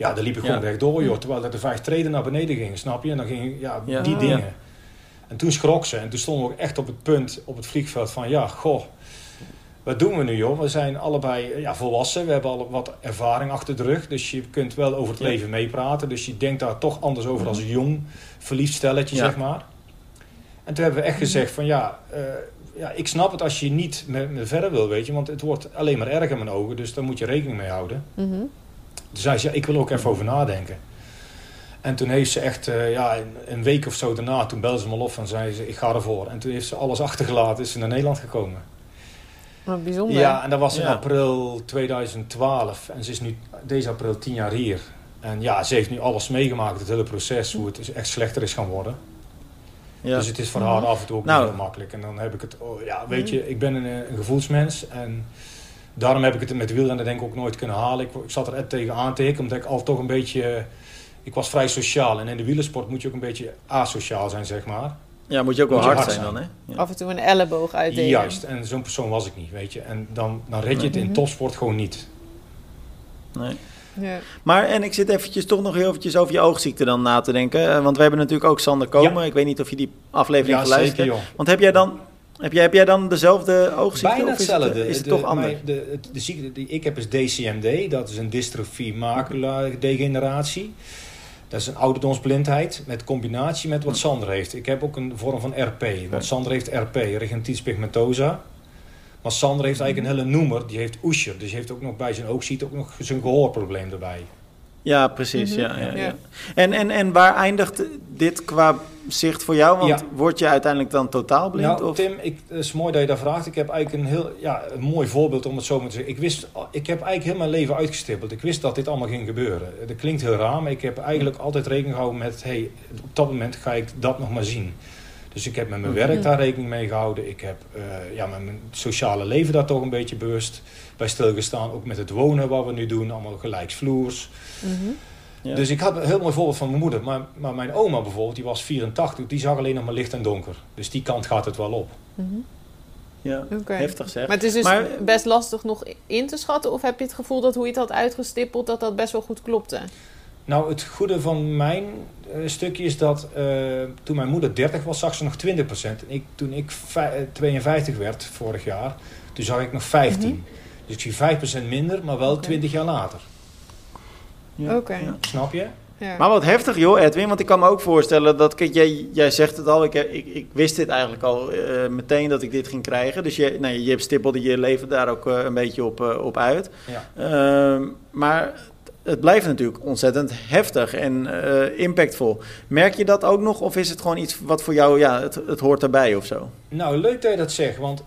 Ja, daar liep ik gewoon Ja. rechtdoor, joh. Terwijl er de vijf treden naar beneden gingen, snap je? En dan ging ja, Ja. die Ah. dingen. En toen schrok ze. En toen stonden we ook echt op het punt, op het vliegveld van... Ja, goh, wat doen we nu, joh? We zijn allebei ja, volwassen. We hebben al wat ervaring achter de rug. Dus je kunt wel over het Ja. leven meepraten. Dus je denkt daar toch anders over als een jong verliefd stelletje, Ja. zeg maar. En toen hebben we echt gezegd van... Ja, eh, ja, ik snap het als je niet met me verder wil, weet je. Want het wordt alleen maar erger in mijn ogen. Dus daar moet je rekening mee houden. Mhm. Toen zei ze, ja, ik wil ook even over nadenken. En toen heeft ze echt, eh, ja, een, een week of zo daarna, toen belde ze me op en zei ze, ik ga ervoor. En toen heeft ze alles achtergelaten, is ze naar Nederland gekomen. Wat bijzonder. Ja, en dat was in Ja. april 2012. En ze is nu deze april tien jaar hier. En ja, ze heeft nu alles meegemaakt, het hele proces, hoe het is echt slechter is gaan worden. ja. Dus het is voor haar af en toe ook Nou. niet heel makkelijk. En dan heb ik het, oh, ja, weet je, ik ben een, een gevoelsmens. En daarom heb ik het met wielrennen denk ik ook nooit kunnen halen. Ik, ik zat er echt tegen aan te hikken, omdat ik al toch een beetje... Ik was vrij sociaal. En in de wielersport moet je ook een beetje asociaal zijn, zeg maar. ja, moet je ook wel hard hard zijn zijn. dan, hè? Ja. Af en toe een elleboog uitdelen. Juist, en zo'n persoon was ik niet, weet je. En dan, dan red je het in Mhm. topsport gewoon niet. Nee. Ja. Maar, en ik zit eventjes toch nog heel eventjes over je oogziekte dan na te denken. eh, Want we hebben natuurlijk ook Sander Komen. Ik weet niet of je die aflevering Ja, geluisterd zeker, hebt. joh. Want heb jij dan, heb jij, heb jij dan dezelfde oogziekte? Bijna of is hetzelfde. Het, is het De- toch anders? de, het- de ziekte die ik heb is DCMD. Dat is een dystrofie macula-degeneratie. Dat is een ouderdomsblindheid met combinatie met wat Sander heeft. Ik heb ook een vorm van RP. Want Sander heeft RP, retinitis pigmentosa. Maar Sander heeft eigenlijk een hele noemer. Die heeft Usher. Dus hij heeft ook nog bij zijn oogziekte ook nog zijn gehoorprobleem erbij. Ja, precies. Mhm. ja, ja, ja. Ja. En, en, en waar eindigt dit qua zicht voor jou? Want Ja. word je uiteindelijk dan totaal blind? Nou, of? Tim, ik, het is mooi dat je dat vraagt. Ik heb eigenlijk een heel ja, een mooi voorbeeld om het zo maar te zeggen. Ik, wist, ik heb eigenlijk heel mijn leven uitgestippeld. Ik wist dat dit allemaal ging gebeuren. Dat klinkt heel raar, maar ik heb eigenlijk altijd rekening gehouden met... Hey, op dat moment ga ik dat nog maar zien. Dus ik heb met mijn Mhm. werk daar rekening mee gehouden. Ik heb eh, ja, met mijn sociale leven daar toch een beetje bewust bij stilgestaan. Ook met het wonen wat we nu doen, allemaal gelijksvloers. Mhm. Ja. Dus ik had een heel mooi voorbeeld van mijn moeder. Maar, maar mijn oma bijvoorbeeld, die was 84, die zag alleen nog maar licht en donker. Dus die kant gaat het wel op. Mhm. ja, heftig zeg. Maar het is dus Maar- best lastig nog in te schatten? Of heb je het gevoel dat hoe je het had uitgestippeld, dat dat best wel goed klopte? Nou, het goede van mijn eh, stukje is dat eh, toen mijn moeder 30 was, zag ze nog 20%. En ik, toen ik vij- eh, 52 werd vorig jaar, toen zag ik nog 15. Dus ik zie 5% minder, maar wel Oké. 20 jaar later. Ja, Oké. ja. Snap je? Ja. Maar wat heftig joh, Edwin. Want ik kan me ook voorstellen dat... Kijk, jij, jij zegt het al. Ik, ik, ik wist dit eigenlijk al eh, meteen dat ik dit ging krijgen. Dus je, nou, je stippelde je leven daar ook eh, een beetje op, eh, op uit. Ja. Ehm, maar het blijft natuurlijk ontzettend heftig en eh, impactvol. Merk je dat ook nog? Of is het gewoon iets wat voor jou... Ja, het, het hoort erbij of zo? Nou, leuk dat je dat zegt, want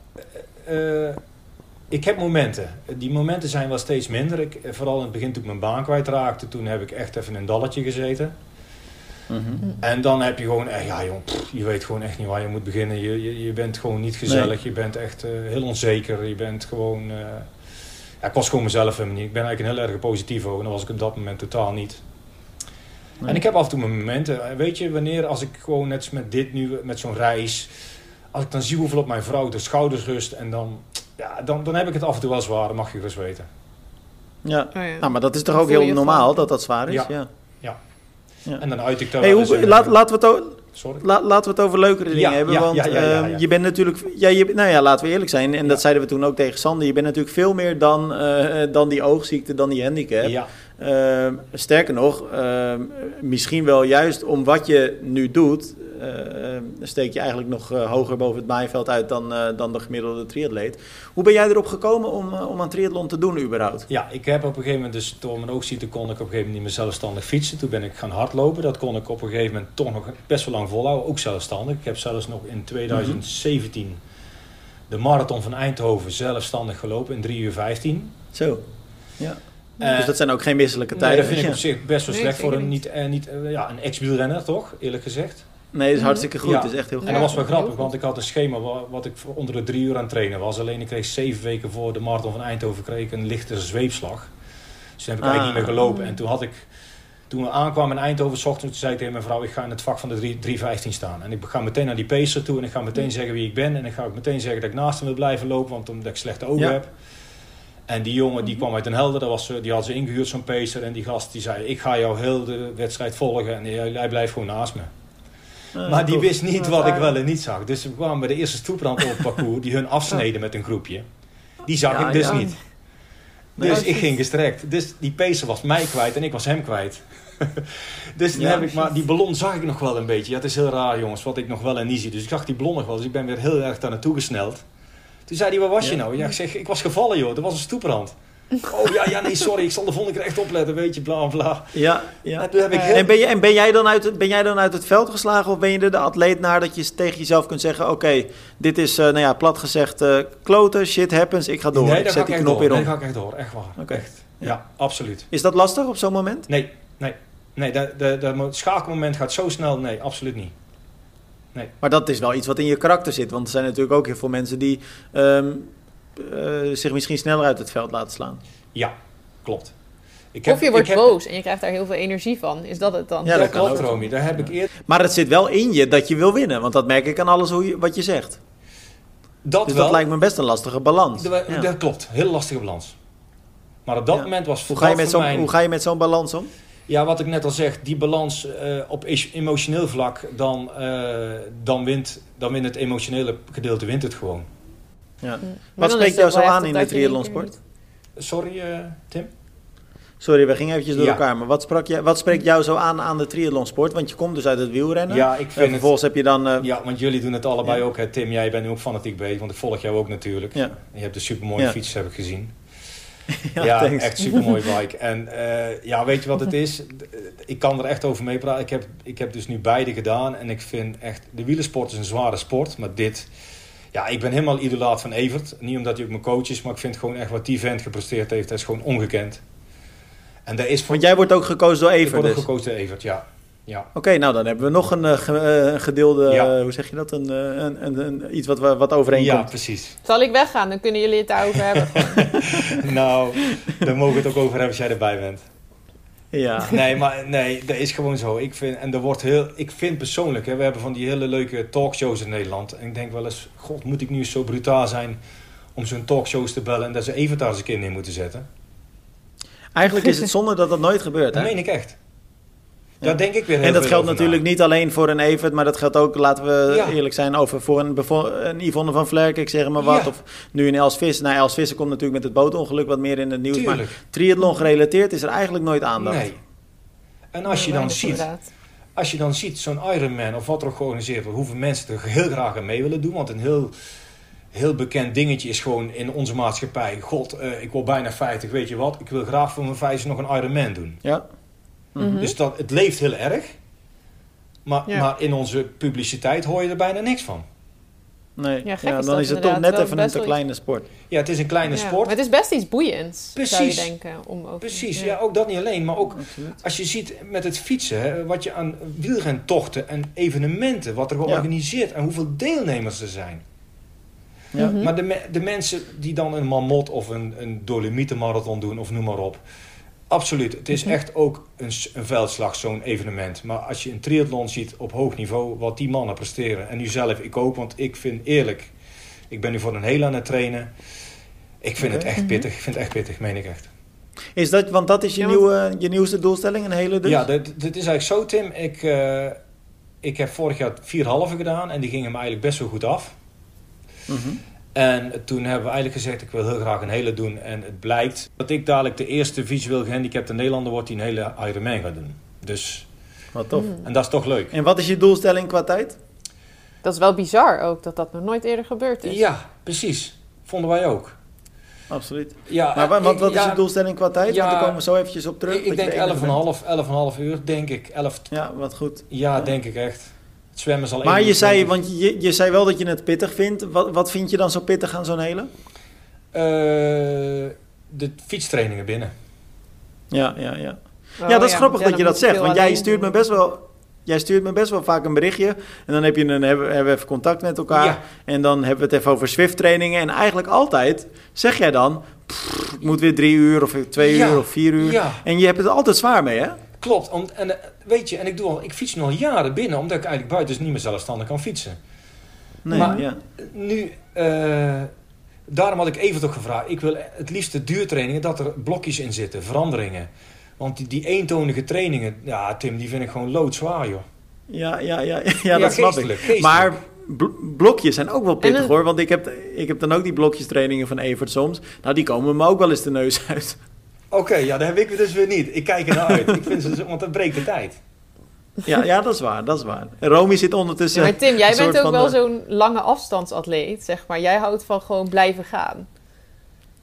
ik heb momenten. Die momenten zijn wel steeds minder. Ik, eh, vooral in het begin toen ik mijn baan kwijtraakte, toen heb ik echt even in een dalletje gezeten. En dan heb je gewoon, eh, ja jong, pff, je weet gewoon echt niet waar je moet beginnen. Je, je, je bent gewoon niet gezellig, je bent echt eh, heel onzeker, je bent gewoon... eh, ja, ik was gewoon mezelf helemaal niet. Ik ben eigenlijk een heel erg positief en dat was ik op dat moment totaal niet. Nee. En ik heb af en toe mijn momenten. En Weet je, wanneer als ik gewoon net met dit nu, met zo'n reis... Als ik dan zie hoeveel op mijn vrouw de schouders rust en dan... Ja, dan, dan heb ik het af en toe wel zwaar, dat mag je gerust weten. Ja. Oh ja. Nou, maar dat is toch ook heel normaal van- dat dat zwaar is? Ja. Ja. Ja. Ja. En dan uit ik daar Hey, hoe, laat, laten, we het, Sorry. la- laten we het over leukere dingen Ja, hebben. ja, want ja, ja, ja, ehm, ja. je bent natuurlijk... Ja, je, nou ja, laten we eerlijk zijn. En Ja. dat zeiden we toen ook tegen Sander. Je bent natuurlijk veel meer dan, eh, dan die oogziekte, dan die handicap. Ehm, sterker nog, ehm, misschien wel juist om wat je nu doet, eh, eh, steek je eigenlijk nog eh, hoger boven het maaiveld uit dan, eh, dan de gemiddelde triatleet. Hoe ben jij erop gekomen om, eh, om aan triathlon te doen überhaupt? ja, ik heb op een gegeven moment, dus door mijn oogziekte kon ik op een gegeven moment niet meer zelfstandig fietsen. Toen ben ik gaan hardlopen. Dat kon ik op een gegeven moment toch nog best wel lang volhouden, ook zelfstandig. Ik heb zelfs nog in 2017 de marathon van Eindhoven zelfstandig gelopen in 3 uur 15. Zo. Ja. Dus dat zijn ook geen misselijke Nee, tijden. dat vind ik op zich best wel Nee, slecht voor een, niet. eh, niet, eh, ja, een ex-wielrenner, toch? Eerlijk gezegd. Nee, dat is hartstikke goed. Ja. Dat is echt heel goed. En dat was wel grappig, want ik had een schema wa- wat ik voor onder de drie uur aan het trainen was. Alleen ik kreeg zeven weken voor de marathon van Eindhoven kreeg ik een lichte zweepslag. Dus toen heb ik Ah. eigenlijk niet meer gelopen. En toen had ik, toen we aankwamen in Eindhoven, 's ochtends, toen zei ik tegen mijn vrouw, ik ga in het vak van de 3 3.15 staan. En ik ga meteen naar die pacer toe en ik ga meteen zeggen wie ik ben. En ik ga ook meteen zeggen dat ik naast hem wil blijven lopen, want omdat ik slechte ogen Ja. heb. En die jongen die kwam uit Den Helder, dat was, eh, die had ze ingehuurd, zo'n pacer. En die gast die zei, ik ga jou heel de wedstrijd volgen en hij hij blijft gewoon naast me. Maar die wist niet Wat ik wel en niet zag. Dus we kwamen bij de eerste stoeprand op het parcours, die hun afsneden met een groepje. Die zag Ja, ik dus ja. niet. Dus ik ging gestrekt. Dus die pecer was mij kwijt en ik was hem kwijt. dus Ja, heb ik maar, die ballon zag ik nog wel een beetje. Ja, het is heel raar jongens, wat ik nog wel en niet zie. Dus ik zag die ballon nog wel, dus ik ben weer heel erg daar naartoe gesneld. Toen zei hij, waar was je nou? Ja, ik zeg, ik was gevallen joh, er was een stoeprand. Oh ja, ja, nee, sorry, ik zal de volgende keer echt opletten, weet je, bla bla. Ja, ja. En toen heb ik heel... En, ben, je, en ben, jij dan uit het, ben jij dan uit het veld geslagen of ben je er de atleet naar dat je tegen jezelf kunt zeggen: Oké, dit is uh, nou ja, plat gezegd uh, kloten, shit happens, ik ga door. Nee, ik daar zet ga die ik knop echt weer door. om. Nee, ga ik echt door, echt waar. Oké. Echt. Ja. absoluut. Is dat lastig op zo'n moment? Nee, nee. Nee, de, de, de, het schakelmoment gaat zo snel. Nee, absoluut niet. Maar dat is wel iets wat in je karakter zit. Want er zijn natuurlijk ook heel veel mensen die um, uh, zich misschien sneller uit het veld laten slaan. Ja, klopt. Ik heb, of je wordt heb... boos en je krijgt daar heel veel energie van. Is dat het dan? Ja, dat, dat klopt, Romy. Daar heb ik eerder... Maar het zit wel in je dat je wil winnen. Want dat merk ik aan alles hoe je, wat je zegt. Dat dus wel. dat lijkt me best een lastige balans. Dat, ja. dat klopt. Heel lastige balans. Maar op dat ja. moment was hoe ga, je met zo, mijn... hoe ga je met zo'n balans om? Ja, wat ik net al zeg, die balans uh, op emotioneel vlak, dan, uh, dan, wint, dan wint het emotionele gedeelte wint het gewoon. Ja. Wat spreekt jou zo aan in de triathlonsport? Sorry, uh, Tim? Sorry, we gingen eventjes door ja. elkaar. Maar wat, sprak je, wat spreekt jou zo aan aan de triathlonsport? Want je komt dus uit het wielrennen. Ja, ik vind en vervolgens het, heb je dan... Uh, ja, want jullie doen het allebei ja. ook. Hè. Tim, jij bent nu ook fanatiek bezig, want ik volg jou ook natuurlijk. Ja. Je hebt een supermooie ja. fiets, heb ik gezien. Ja, ja echt supermooi bike. En uh, ja, weet je wat het is? Ik kan er echt over meepraten. Ik heb, ik heb dus nu beide gedaan. En ik vind echt... De wielersport is een zware sport. Maar dit... Ja, ik ben helemaal idolaat van Evert. Niet omdat hij ook mijn coach is. Maar ik vind gewoon echt wat die vent gepresteerd heeft. Dat is gewoon ongekend. En daar is... Want jij wordt ook gekozen door Evert Ik word ook dus. gekozen door Evert, ja. Ja. Oké, okay, nou dan hebben we nog een uh, gedeelde, ja. uh, hoe zeg je dat, een, een, een, een, iets wat, wat overeenkomt. Ja, precies. Zal ik weggaan? Dan kunnen jullie het daarover hebben. nou, dan mogen we het ook over hebben als jij erbij bent. Ja. Nee, maar nee, dat is gewoon zo. Ik vind, en er wordt heel, ik vind persoonlijk, hè, we hebben van die hele leuke talkshows in Nederland. En ik denk wel eens, god, moet ik nu zo brutaal zijn om zo'n talkshows te bellen en dat ze even daar eens een keer neer moeten zetten? Eigenlijk is het zonde dat dat nooit gebeurt. Dat hè? meen ik echt. Denk ik weer heel En dat veel geldt over natuurlijk na. niet alleen voor een Evert, maar dat geldt ook, laten we Ja. eerlijk zijn, over voor een, een Yvonne van Vlerk, ik zeg maar wat. Ja. Of nu een Els Visser. Nou, Els Visser komt natuurlijk met het bootongeluk wat meer in het nieuws. Tuurlijk. Maar triathlon gerelateerd is er eigenlijk nooit aandacht. Nee. En als je dan ziet, inderdaad. als je dan ziet, zo'n Ironman of wat er ook georganiseerd wordt, hoeveel mensen er heel graag aan mee willen doen. Want een heel, heel bekend dingetje is gewoon in onze maatschappij. God, eh, ik word bijna 50, weet je wat? Ik wil graag voor mijn 50 nog een Ironman doen. Ja. Mhm. Dus dat, het leeft heel erg. Maar, Ja. maar in onze publiciteit hoor je er bijna niks van. Nee, Ja, ja, gek is dan dat is het toch net even een te kleine sport. Ja, het is een kleine Ja, sport. Maar het is best iets boeiends, zou je Precies. denken. Om over, Precies, ja. ook dat niet alleen. Maar ook Absoluut. als je ziet met het fietsen, hè, wat je aan wielrentochten en evenementen, wat er georganiseerd en hoeveel deelnemers er zijn. Ja. Mhm. Maar de, me- de mensen die dan een Mamot of een, een Dolomietenmarathon doen, of noem maar op. Absoluut, het is Mhm. echt ook een, veldslag, zo'n evenement. Maar als je een triathlon ziet op hoog niveau, wat die mannen presteren. En nu zelf, ik ook, want ik vind eerlijk, ik ben nu voor een heel aan het trainen. Ik vind het echt Mhm. pittig, ik vind het echt pittig, meen ik echt. Is dat, want dat is je, Ja, want- nieuwe, je nieuwste doelstelling, een hele dus? Ja, dit, dit is eigenlijk zo, Tim. Ik, eh, ik heb vorig jaar vier halve gedaan en die gingen me eigenlijk best wel goed af. Mhm. En toen hebben we eigenlijk gezegd, ik wil heel graag een hele doen. En het blijkt dat ik dadelijk de eerste visueel gehandicapte Nederlander word die een hele Ironman gaat doen. Dus, Wat tof. Mm. en dat is toch leuk. En wat is je doelstelling qua tijd? Dat is wel bizar ook, dat dat nog nooit eerder gebeurd is. Ja, precies. Vonden wij ook. Absoluut. Ja, Maar wa- wat, wat ik- is ja, je doelstelling qua tijd? ja, want daar komen we zo eventjes op terug. Ik, denk de enige 11,5 bent. 11,5 uur, denk ik. 11, Ja, wat goed. ja, Ja. denk ik echt. Het zwemmen zal Maar je 21. zei, want je, je zei wel dat je het pittig vindt. Wat, wat vind je dan zo pittig aan zo'n hele? Eh, de fietstrainingen binnen. Ja, ja, ja. Oh, ja, dat is grappig ja, dat je dat zegt. Want jij stuurt me best wel... Jij stuurt me best wel vaak een berichtje. En dan heb je een, hebben, hebben we even contact met elkaar. Ja. En dan hebben we het even over Swift trainingen. En eigenlijk altijd zeg jij dan... "Pff, ik moet weer drie uur of twee Ja. uur of vier uur. Ja. En je hebt het altijd zwaar mee, hè? Klopt. Om, en, eh, weet je, en ik, doe al, ik fiets nu al jaren binnen, omdat ik eigenlijk buiten dus niet meer zelfstandig kan fietsen. Nee, Maar- ja. Nu, eh, daarom had ik even toch gevraagd. Ik wil het liefst de duurtrainingen dat er blokjes in zitten, veranderingen. Want die, die eentonige trainingen, ja Tim, die vind ik gewoon loodzwaar joh. Ja, ja, ja, ja, dat snap ik. geestelijk. Maar bl- blokjes zijn ook wel pittig hoor. Want ik heb, ik heb dan ook die blokjes trainingen van Evert soms. Nou, die komen me ook wel eens de neus uit. Oké, ja, dat heb ik dus weer niet. Ik kijk er naar uit. ik vind ze, zo- want dat breekt de tijd. Ja, ja, dat is waar, dat is waar. En Romy zit ondertussen... Ja, maar Tim, jij bent ook wel zo'n lange afstandsatleet, zeg maar. Jij houdt van gewoon blijven gaan.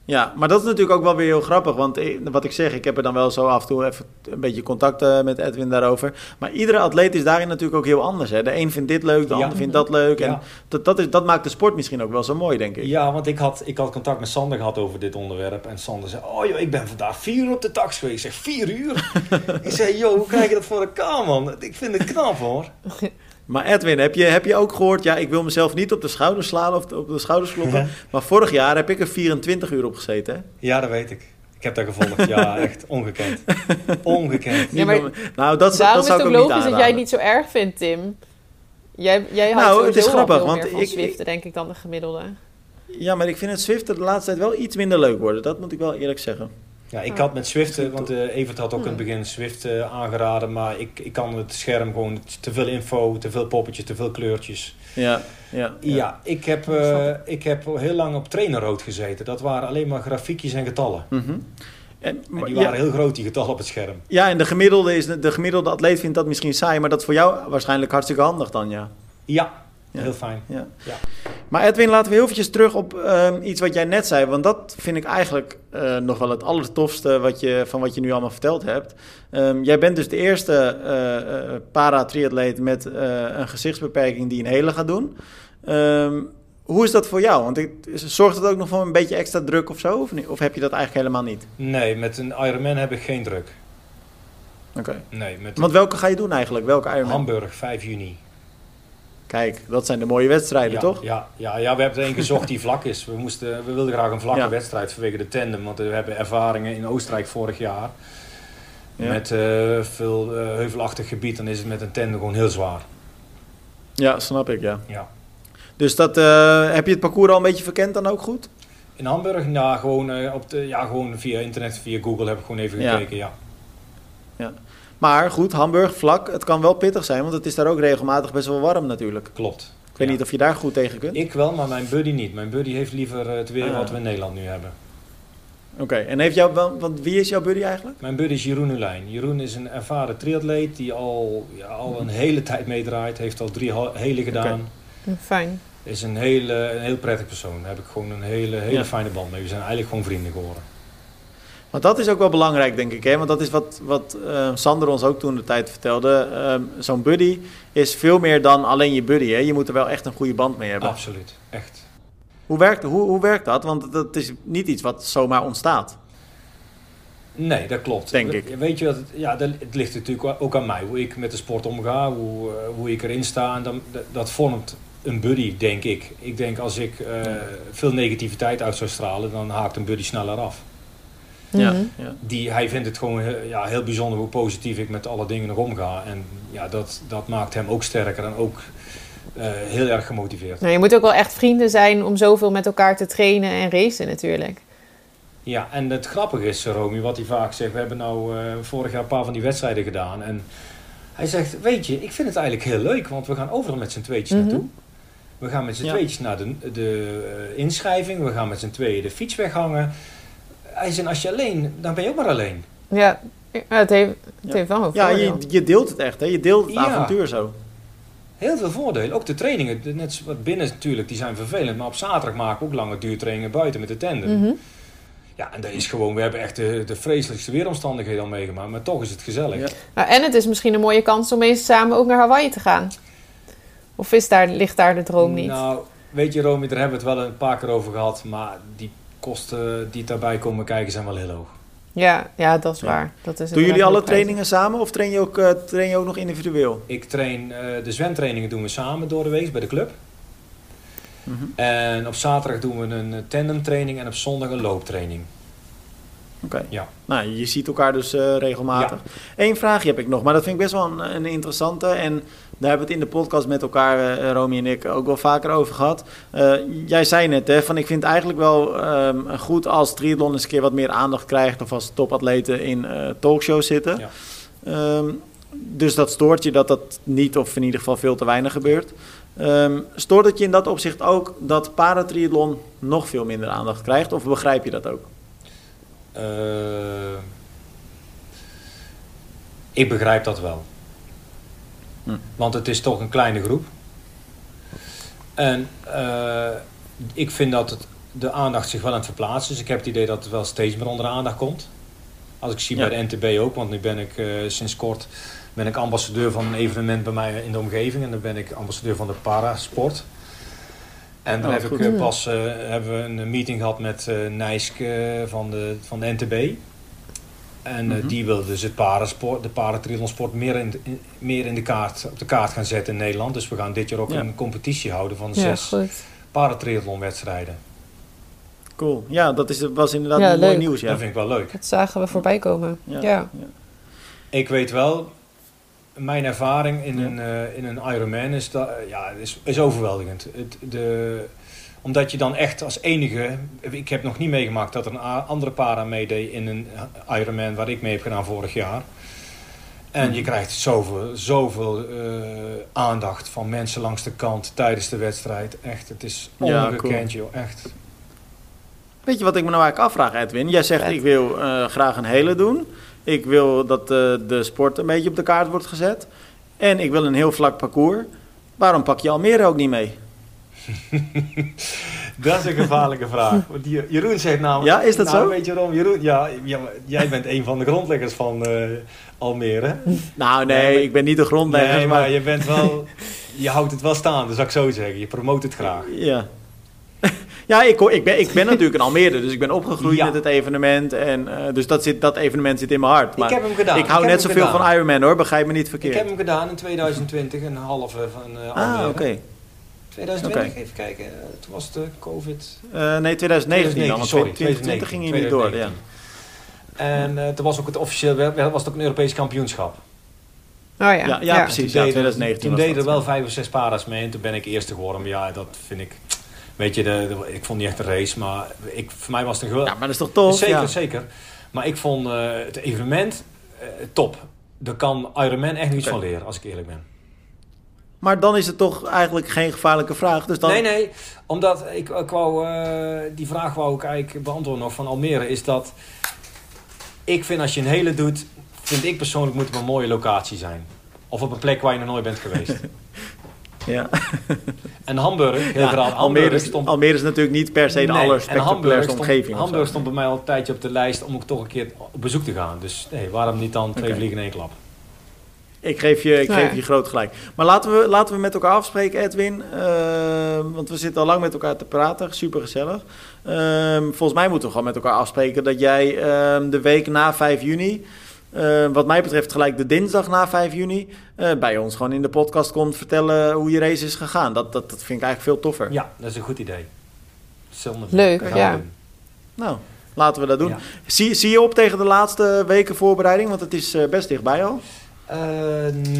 Ja, maar dat is natuurlijk ook wel weer heel grappig. Want wat ik zeg, ik heb er dan wel zo af en toe even een beetje contact eh, met Edwin daarover. Maar iedere atleet is daarin natuurlijk ook heel anders. Hè? De een vindt dit leuk, de Ja. ander vindt dat leuk. En Ja. dat, dat, is, dat maakt de sport misschien ook wel zo mooi, denk ik. Ja, want ik had, ik had contact met Sander gehad over dit onderwerp. En Sander zei, oh joh, ik ben vandaag vier uur op de tax geweest. Ik zeg, vier uur? ik zei, joh, hoe krijg je dat voor elkaar, man? Ik vind het knap, hoor. Maar Edwin, heb je, heb je ook gehoord... Ja, ik wil mezelf niet op de schouders slaan of op de schouders kloppen. maar vorig jaar heb ik er 24 uur op gezeten. Hè? Ja, dat weet ik. Ik heb dat gevolgd. Ja, echt ongekend. Ongekend. Ja, maar nou, dat, Daarom dat is zou het ik ook logisch dat jij het niet zo erg vindt, Tim. Jij, jij houdt Nou, het is grappig, veel want meer van ik- denk ik, dan de gemiddelde. Ja, maar ik vind het Zwift de laatste tijd wel iets minder leuk worden. Dat moet ik wel eerlijk zeggen. Ja, ik had met Swift, eh, want eh, Evert had ook in het Hmm. begin Swift eh, aangeraden. Maar ik, ik kan het scherm gewoon te veel info, te veel poppetjes, te veel kleurtjes. Ja, ja, Ja, ik, heb, eh, ik heb heel lang op trainerrood gezeten. Dat waren alleen maar grafiekjes en getallen. Mhm. En, En maar- die ja, waren heel groot, die getallen op het scherm. ja, en de gemiddelde, is, de gemiddelde atleet vindt dat misschien saai, maar dat is voor jou waarschijnlijk hartstikke handig dan, ja. Ja, Ja. heel fijn. ja. Ja. Maar Edwin, laten we heel eventjes terug op ehm, iets wat jij net zei, want dat vind ik eigenlijk eh, nog wel het allertofste wat je, van wat je nu allemaal verteld hebt. Ehm, jij bent dus de eerste eh, para-triatleet met een gezichtsbeperking die een hele gaat doen. Ehm, hoe is dat voor jou? Want ik, zorgt het ook nog voor een beetje extra druk of zo? Of, niet? of heb je dat eigenlijk helemaal niet? Nee, met een Ironman heb ik geen druk. Oké. Nee, met Want welke ga je doen eigenlijk? Welke Ironman? Hamburg, 5 juni. Kijk, dat zijn de mooie wedstrijden, ja, toch? Ja, ja, ja, we hebben er een gezocht die vlak is. We, moesten, we wilden graag een vlakke Ja. wedstrijd vanwege de tandem. Want we hebben ervaringen in Oostenrijk vorig jaar. Ja. Met eh, veel eh, heuvelachtig gebied. Dan is het met een tandem gewoon heel zwaar. Ja, snap ik, ja. Ja. Dus dat, eh, heb je het parcours al een beetje verkend dan ook goed? In Hamburg, ja, gewoon, op de, ja, gewoon via internet, via Google heb ik gewoon even Ja. gekeken. Ja. Maar goed, Hamburg, vlak, het kan wel pittig zijn, want het is daar ook regelmatig best wel warm natuurlijk. Klopt. Ik weet Ja. niet of je daar goed tegen kunt. Ik wel, maar mijn buddy niet. Mijn buddy heeft liever eh, het weer Ah. wat we in Nederland nu hebben. Oké, en heeft jou, wel- want wie is jouw buddy eigenlijk? Mijn buddy is Jeroen Ulijn. Jeroen is een ervaren triatleet die al, ja, al een hele tijd meedraait. Heeft al drie hele gedaan. Oké. Fijn. Is een, hele, een heel prettig persoon. Daar heb ik gewoon een hele, hele Ja. fijne band mee. We zijn eigenlijk gewoon vrienden geworden. Want dat is ook wel belangrijk, denk ik. Hè? Want dat is wat, wat eh, Sander ons ook toen de tijd vertelde. Ehm, Zo'n buddy is veel meer dan alleen je buddy. Hè? Je moet er wel echt een goede band mee hebben. Absoluut, echt. Hoe, werkt, hoe, hoe werkt dat? Want dat is niet iets wat zomaar ontstaat. Nee, dat klopt. Denk ik. Weet je wat, het, ja, dat, het ligt natuurlijk ook aan mij. Hoe ik met de sport omga, hoe, eh, hoe ik erin sta. En dan, dat, dat vormt een buddy, denk ik. Ik denk als ik eh, veel negativiteit uit zou stralen, dan haakt een buddy sneller af. Ja, Mhm. ja. Die, hij vindt het gewoon ja, heel bijzonder hoe positief ik met alle dingen nog omga. En ja, dat, dat maakt hem ook sterker en ook eh, heel erg gemotiveerd. Nou, je moet ook wel echt vrienden zijn om zoveel met elkaar te trainen en racen natuurlijk. Ja, en het grappige is, Romy, wat hij vaak zegt. We hebben nou eh, vorig jaar een paar van die wedstrijden gedaan. En hij zegt, weet je, ik vind het eigenlijk heel leuk. Want we gaan overal met z'n tweetjes Mhm. naartoe. We gaan met z'n Ja. tweetjes naar de, de eh, inschrijving. We gaan met z'n tweeën de fiets weghangen. Hij zegt, als je alleen, dan ben je ook maar alleen. Ja, het heeft, het Ja. heeft wel een Ja, je, je deelt het echt. Hè? Je deelt het Ja. avontuur zo. Heel veel voordelen. Ook de trainingen. Net wat binnen natuurlijk, die zijn vervelend. Maar op zaterdag maken we ook lange duurtrainingen buiten met de tandem. Mhm. Ja, en dat is gewoon, we hebben echt de, de vreselijkste weeromstandigheden al meegemaakt. Maar toch is het gezellig. Ja. Nou, en het is misschien een mooie kans om eens samen ook naar Hawaii te gaan. Of is daar, ligt daar de droom niet? Nou, weet je Romy, daar hebben we het wel een paar keer over gehad. Maar die kosten die daarbij komen kijken zijn wel heel hoog. Ja, ja, dat is Ja. waar. Dat is Doen jullie alle trainingen samen of train je ook, eh, train je ook nog individueel? Ik train, eh, de zwemtrainingen doen we samen door de week bij de club. Mhm. En op zaterdag doen we een eh, tandemtraining en op zondag een looptraining. Oké. Ja. Nou, je ziet elkaar dus eh, regelmatig. Eén vraagje heb ik nog, maar dat vind ik best wel een, een interessante. En daar hebben we het in de podcast met elkaar, eh Romy en ik, ook wel vaker over gehad. Eh, jij zei net, hè, van ik vind het eigenlijk wel ehm, goed als triathlon eens een keer wat meer aandacht krijgt. Of als topatleten in talkshows zitten. Ja. Ehm, dus dat stoort je dat dat niet, of in ieder geval veel te weinig gebeurt. Ehm, stoort het je in dat opzicht ook dat paratriathlon nog veel minder aandacht krijgt? Of begrijp je dat ook? Ik begrijp dat wel. Hm. Want het is toch een kleine groep. En eh, ik vind dat het, de aandacht zich wel aan het verplaatsen is. Ik heb het idee dat het wel steeds meer onder de aandacht komt. Als ik zie Ja. bij de NTB ook, want nu ben ik eh, sinds kort ben ik ambassadeur van een evenement bij mij in de omgeving. En dan ben ik ambassadeur van de parasport. En dan Oh, heb goed. ik eh, pas hebben we een meeting gehad met Nijsk eh, van, de, van de NTB. En eh, Mhm. die wil dus het parasport, de paratriathlonsport meer, in, de- in- meer in de kaart, op de kaart gaan zetten in Nederland. Dus we gaan dit jaar ook Ja. een competitie houden van Ja, zes goed. paratriathlonwedstrijden. Cool. Ja, dat is, was inderdaad Ja, een mooi nieuws. Ja. Dat vind ik wel leuk. Dat zagen we voorbij komen. Ja. Ja. Ja. Ik weet wel, mijn ervaring in, Ja. een, eh, in een Ironman is, dat, ja, is, is overweldigend. Het, de, omdat je dan echt als enige... Ik heb nog niet meegemaakt dat er een andere para meedeed in een Ironman waar ik mee heb gedaan vorig jaar. En je Mhm. krijgt zoveel, zoveel eh, aandacht van mensen langs de kant tijdens de wedstrijd. Echt, het is Ja, ongekend joh, echt. Weet je wat ik me nou eigenlijk afvraag, Edwin? Jij zegt, ik wil eh, graag een hele doen. Ik wil dat eh, de sport een beetje op de kaart wordt gezet. En ik wil een heel vlak parcours. Waarom pak je Almere ook niet mee? Dat is een gevaarlijke vraag. Want Jeroen zegt namelijk... Ja, is dat nou, zo? weet je waarom? Jeroen, ja, jij bent een van de grondleggers van eh, Almere. Nou, nee, ik ben niet de grondlegger. Nee, maar, maar je bent wel... Je houdt het wel staan, dat zou ik zo zeggen. Je promoot het graag. Ja. Ja, ik, ik, ben, ik ben natuurlijk een Almere, dus ik ben opgegroeid Ja. met het evenement. En, eh, dus dat, zit, dat evenement zit in mijn hart. Maar ik heb hem gedaan. ik hou net zoveel gedaan. van Ironman hoor, begrijp me niet Ik verkeerd. heb hem gedaan in 2020, een halve van eh Almere. ah, oké. 2020, Oké. even kijken. eh, toen was de COVID... Eh, nee, 2019 dan, want sorry. 2020 ging je niet door. Ja. 2019. En eh toen was ook het officieel, was het ook een Europees kampioenschap. Oh ja. Ja, ja, precies. Toen Ja, deden- 2019 Toen deden er wel vijf of zes paarden mee en toen ben ik eerste geworden. Maar ja, dat vind ik... Weet je, de, de- ik vond niet echt een race, maar ik, voor mij was het een geweldig... Ja, maar dat is toch tof? zeker, ja. zeker. Maar ik vond eh, het evenement eh, top. Daar kan Ironman echt niets van leren, als ik eerlijk ben. Maar dan is het toch eigenlijk geen gevaarlijke vraag. Dus dan... Nee, nee, omdat ik, ik wou, uh, die vraag wou ik eigenlijk beantwoorden nog van Almere. Is dat ik vind als je een hele doet, vind ik persoonlijk moet het een mooie locatie zijn. Of op een plek waar je nog nooit bent geweest. ja. En Hamburg, heel ja, graag. Almere, is, stond... Almere is natuurlijk niet per se de nee, allerspectaculairste omgeving. Hamburg stond bij mij al een tijdje op de lijst om ook toch een keer op bezoek te gaan. Dus nee, waarom niet dan twee okay. vliegen in één klap? Ik geef je, ik nou geef je groot gelijk. Maar laten we, laten we met elkaar afspreken, Edwin. Uh, want we zitten al lang met elkaar te praten. Super gezellig. Uh, volgens mij moeten we gewoon met elkaar afspreken dat jij uh, de week na 5 juni. wat mij betreft gelijk de dinsdag na 5 juni. bij ons gewoon in de podcast komt vertellen hoe je race is gegaan. Dat, dat, dat vind ik eigenlijk veel toffer. Ja, dat is een goed idee. Leuk, ja. Nou, laten we dat doen. Ja. Zie, zie je op tegen de laatste weken voorbereiding? Want het is best dichtbij al. Uh,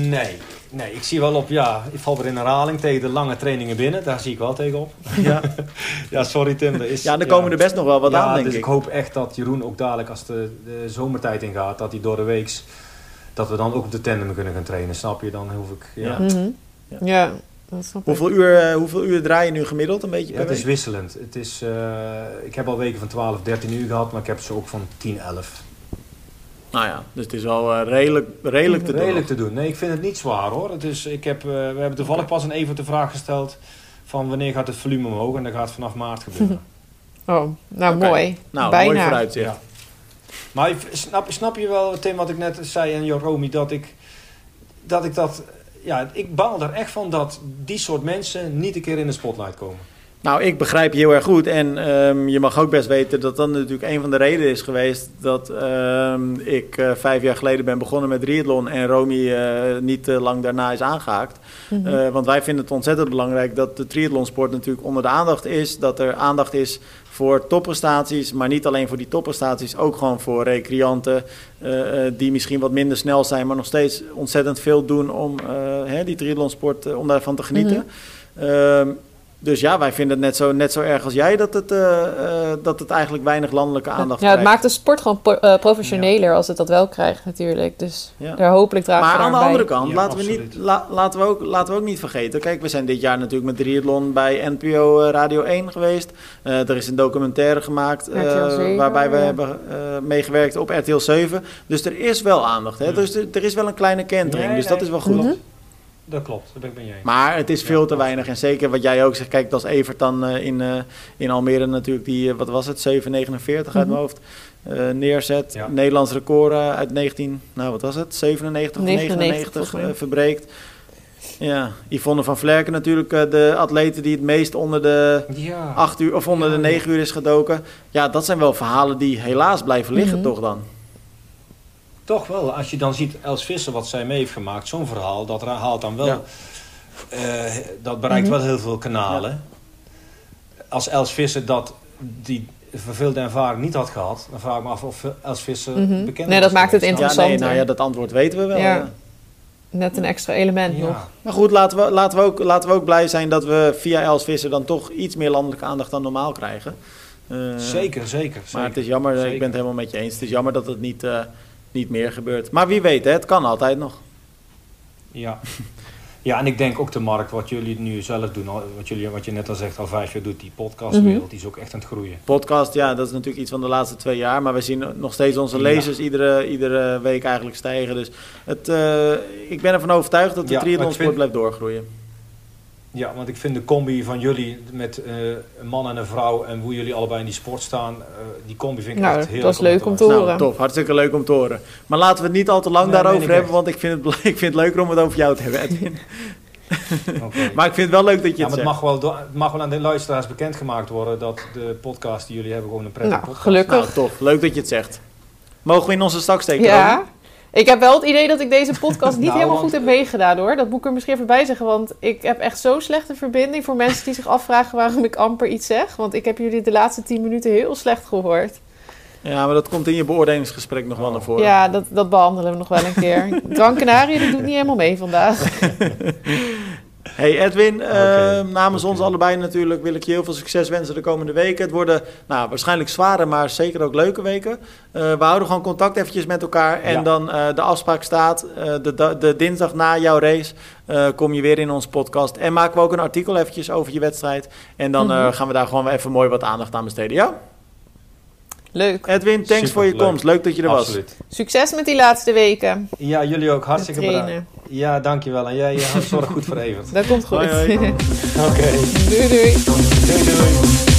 nee. nee, ik zie wel op, ja, ik val weer in herhaling tegen de lange trainingen binnen. Daar zie ik wel tegenop. Ja, ja sorry Tim. Er is, ja, er komen ja, er best nog wel wat ja, aan, denk dus ik. ik hoop echt dat Jeroen ook dadelijk, als de, de zomertijd ingaat, dat hij door de weeks, dat we dan ook op de tandem kunnen gaan trainen. Snap je? Dan hoef ik, ja. Ja, mm -hmm. ja. dat snap hoeveel, ik. uur, uh, hoeveel uur draai je nu gemiddeld een beetje per Het is wisselend. Het is, uh, ik heb al weken van 12, 13 uur gehad, maar ik heb ze ook van 10, 11. Nou ja, dus het is wel uh, redelijk, redelijk te doen. Redelijk te doen. Nee, ik vind het niet zwaar hoor. Dus ik heb, uh, we hebben toevallig pas een even de vraag gesteld van wanneer gaat het volume omhoog en dat gaat vanaf maart gebeuren. oh, nou okay. mooi. Nou, Bijna. mooi vooruitzicht. Ja. Maar snap, snap je wel, Tim, wat ik net zei en Joromi, dat ik dat, ik dat ja, ik baal er echt van dat die soort mensen niet een keer in de spotlight komen. Nou, ik begrijp je heel erg goed. En um, je mag ook best weten dat dat natuurlijk een van de redenen is geweest dat um, ik uh, vijf jaar geleden ben begonnen met triathlon en Romy uh, niet uh, lang daarna is aangehaakt. Mm -hmm. want wij vinden het ontzettend belangrijk dat de triathlonsport natuurlijk onder de aandacht is. Dat er aandacht is voor topprestaties, maar niet alleen voor die topprestaties, ook gewoon voor recreanten die misschien wat minder snel zijn, maar nog steeds ontzettend veel doen om hè, die triathlonsport, om daarvan te genieten. Mm -hmm. Dus ja, wij vinden het net zo, net zo erg als jij dat het, uh, uh, dat het eigenlijk weinig landelijke aandacht ja, krijgt. Ja, het maakt de sport gewoon po uh, professioneler ja. als het dat wel krijgt natuurlijk. Dus ja. daar hopelijk draagt Maar aan de bij. andere kant, ja, laten, we niet, la, laten, we ook, laten we ook niet vergeten. Kijk, we zijn dit jaar natuurlijk met triathlon bij NPO Radio 1 geweest. er is een documentaire gemaakt waarbij we hebben meegewerkt op RTL 7. Dus er is wel aandacht. Hè? Dus er, er, is wel een kleine kentering, dus dat is wel goed. Mhm. Dat klopt, dat ben ik je. Maar het is veel te weinig. En zeker wat jij ook zegt, kijk, als Evert dan uh, in, uh, in Almere natuurlijk die, uh, wat was het, 7,49 mm -hmm. uit mijn hoofd neerzet. Ja. Nederlands record uit 19, nou wat was het, 97 of 99, verbreekt. Ja, Yvonne van Vlerken natuurlijk, de atlete die het meest onder de ja. 8 uur of onder ja, de 9 uur is gedoken. Ja, dat zijn wel verhalen die helaas blijven liggen, mm -hmm. toch dan? Toch wel, als je dan ziet Els Visser wat zij mee heeft gemaakt, zo'n verhaal, dat haalt dan wel, ja. uh, dat bereikt mm -hmm. wel heel veel kanalen. Ja. Als Els Visser dat, die verveelde ervaring niet had gehad, dan vraag ik me af of Els Visser mm -hmm. bekend Nee, dat maakt het interessant. Ja, nee, nou ja, dat antwoord weten we wel. Ja. Ja. Net een extra element nog. Maar goed, laten we, laten, we ook, laten we ook blij zijn dat we via Els Visser dan toch iets meer landelijke aandacht dan normaal krijgen. Uh, zeker, zeker. Maar het is jammer, zeker. ik ben het helemaal met je eens. Het is jammer dat het niet... Uh, niet meer gebeurt. Maar wie weet, hè, het kan altijd nog. Ja. ja, en ik denk ook de markt, wat jullie nu zelf doen, wat, jullie, wat je net al zegt, al vijf jaar doet, die podcastwereld, mm -hmm. die is ook echt aan het groeien. Podcast, ja, dat is natuurlijk iets van de laatste twee jaar, maar we zien nog steeds onze lezers iedere, iedere week eigenlijk stijgen. Dus het, uh, ik ben ervan overtuigd dat de ja, triathlonsport vind... blijft doorgroeien. Ja, want ik vind de combi van jullie met uh, een man en een vrouw en hoe jullie allebei in die sport staan, uh, die combi vind ik nou, echt heel Dat is leuk om te horen. Nou, tof, hartstikke leuk om te horen. Maar laten we het niet al te lang nee, daarover hebben, echt. want ik vind, het, ik vind het leuker om het over jou te hebben, Edwin. okay. maar ik vind het wel leuk dat je ja, het het mag, wel het mag wel aan de luisteraars bekendgemaakt worden dat de podcast die jullie hebben gewoon een prettige nou, podcast gelukkig. Nou, tof. Leuk dat je het zegt. Mogen we in onze stak steken? Ja. Ik heb wel het idee dat ik deze podcast niet nou, helemaal want... goed heb meegedaan hoor. Dat moet ik er misschien even bij zeggen. Want ik heb echt zo'n slechte verbinding voor mensen die zich afvragen waarom ik amper iets zeg. Want ik heb jullie de laatste tien minuten heel slecht gehoord. Ja, maar dat komt in je beoordelingsgesprek nog wel naar voren. Ja, dat, dat behandelen we nog wel een keer. Gran Canaria, dat doet niet helemaal mee vandaag. Hey Edwin, eh, Oké, namens ons allebei natuurlijk wil ik je heel veel succes wensen de komende weken. Het worden nou, waarschijnlijk zware, maar zeker ook leuke weken. Eh, we houden gewoon contact eventjes met elkaar. En Ja. dan eh, de afspraak staat, eh, de, de dinsdag na jouw race eh, kom je weer in onze podcast. En maken we ook een artikel eventjes over je wedstrijd. En dan eh, Mhm. gaan we daar gewoon weer even mooi wat aandacht aan besteden. Ja? Leuk. Edwin, thanks Super, voor je leuk. komst. Leuk dat je er was. Absoluut. Succes met die laatste weken. Ja, jullie ook. Hartstikke bedankt. Ja, dankjewel. En jij eh, zorg goed voor Evert. Dat komt goed. Oké. doei doei. Doei doei.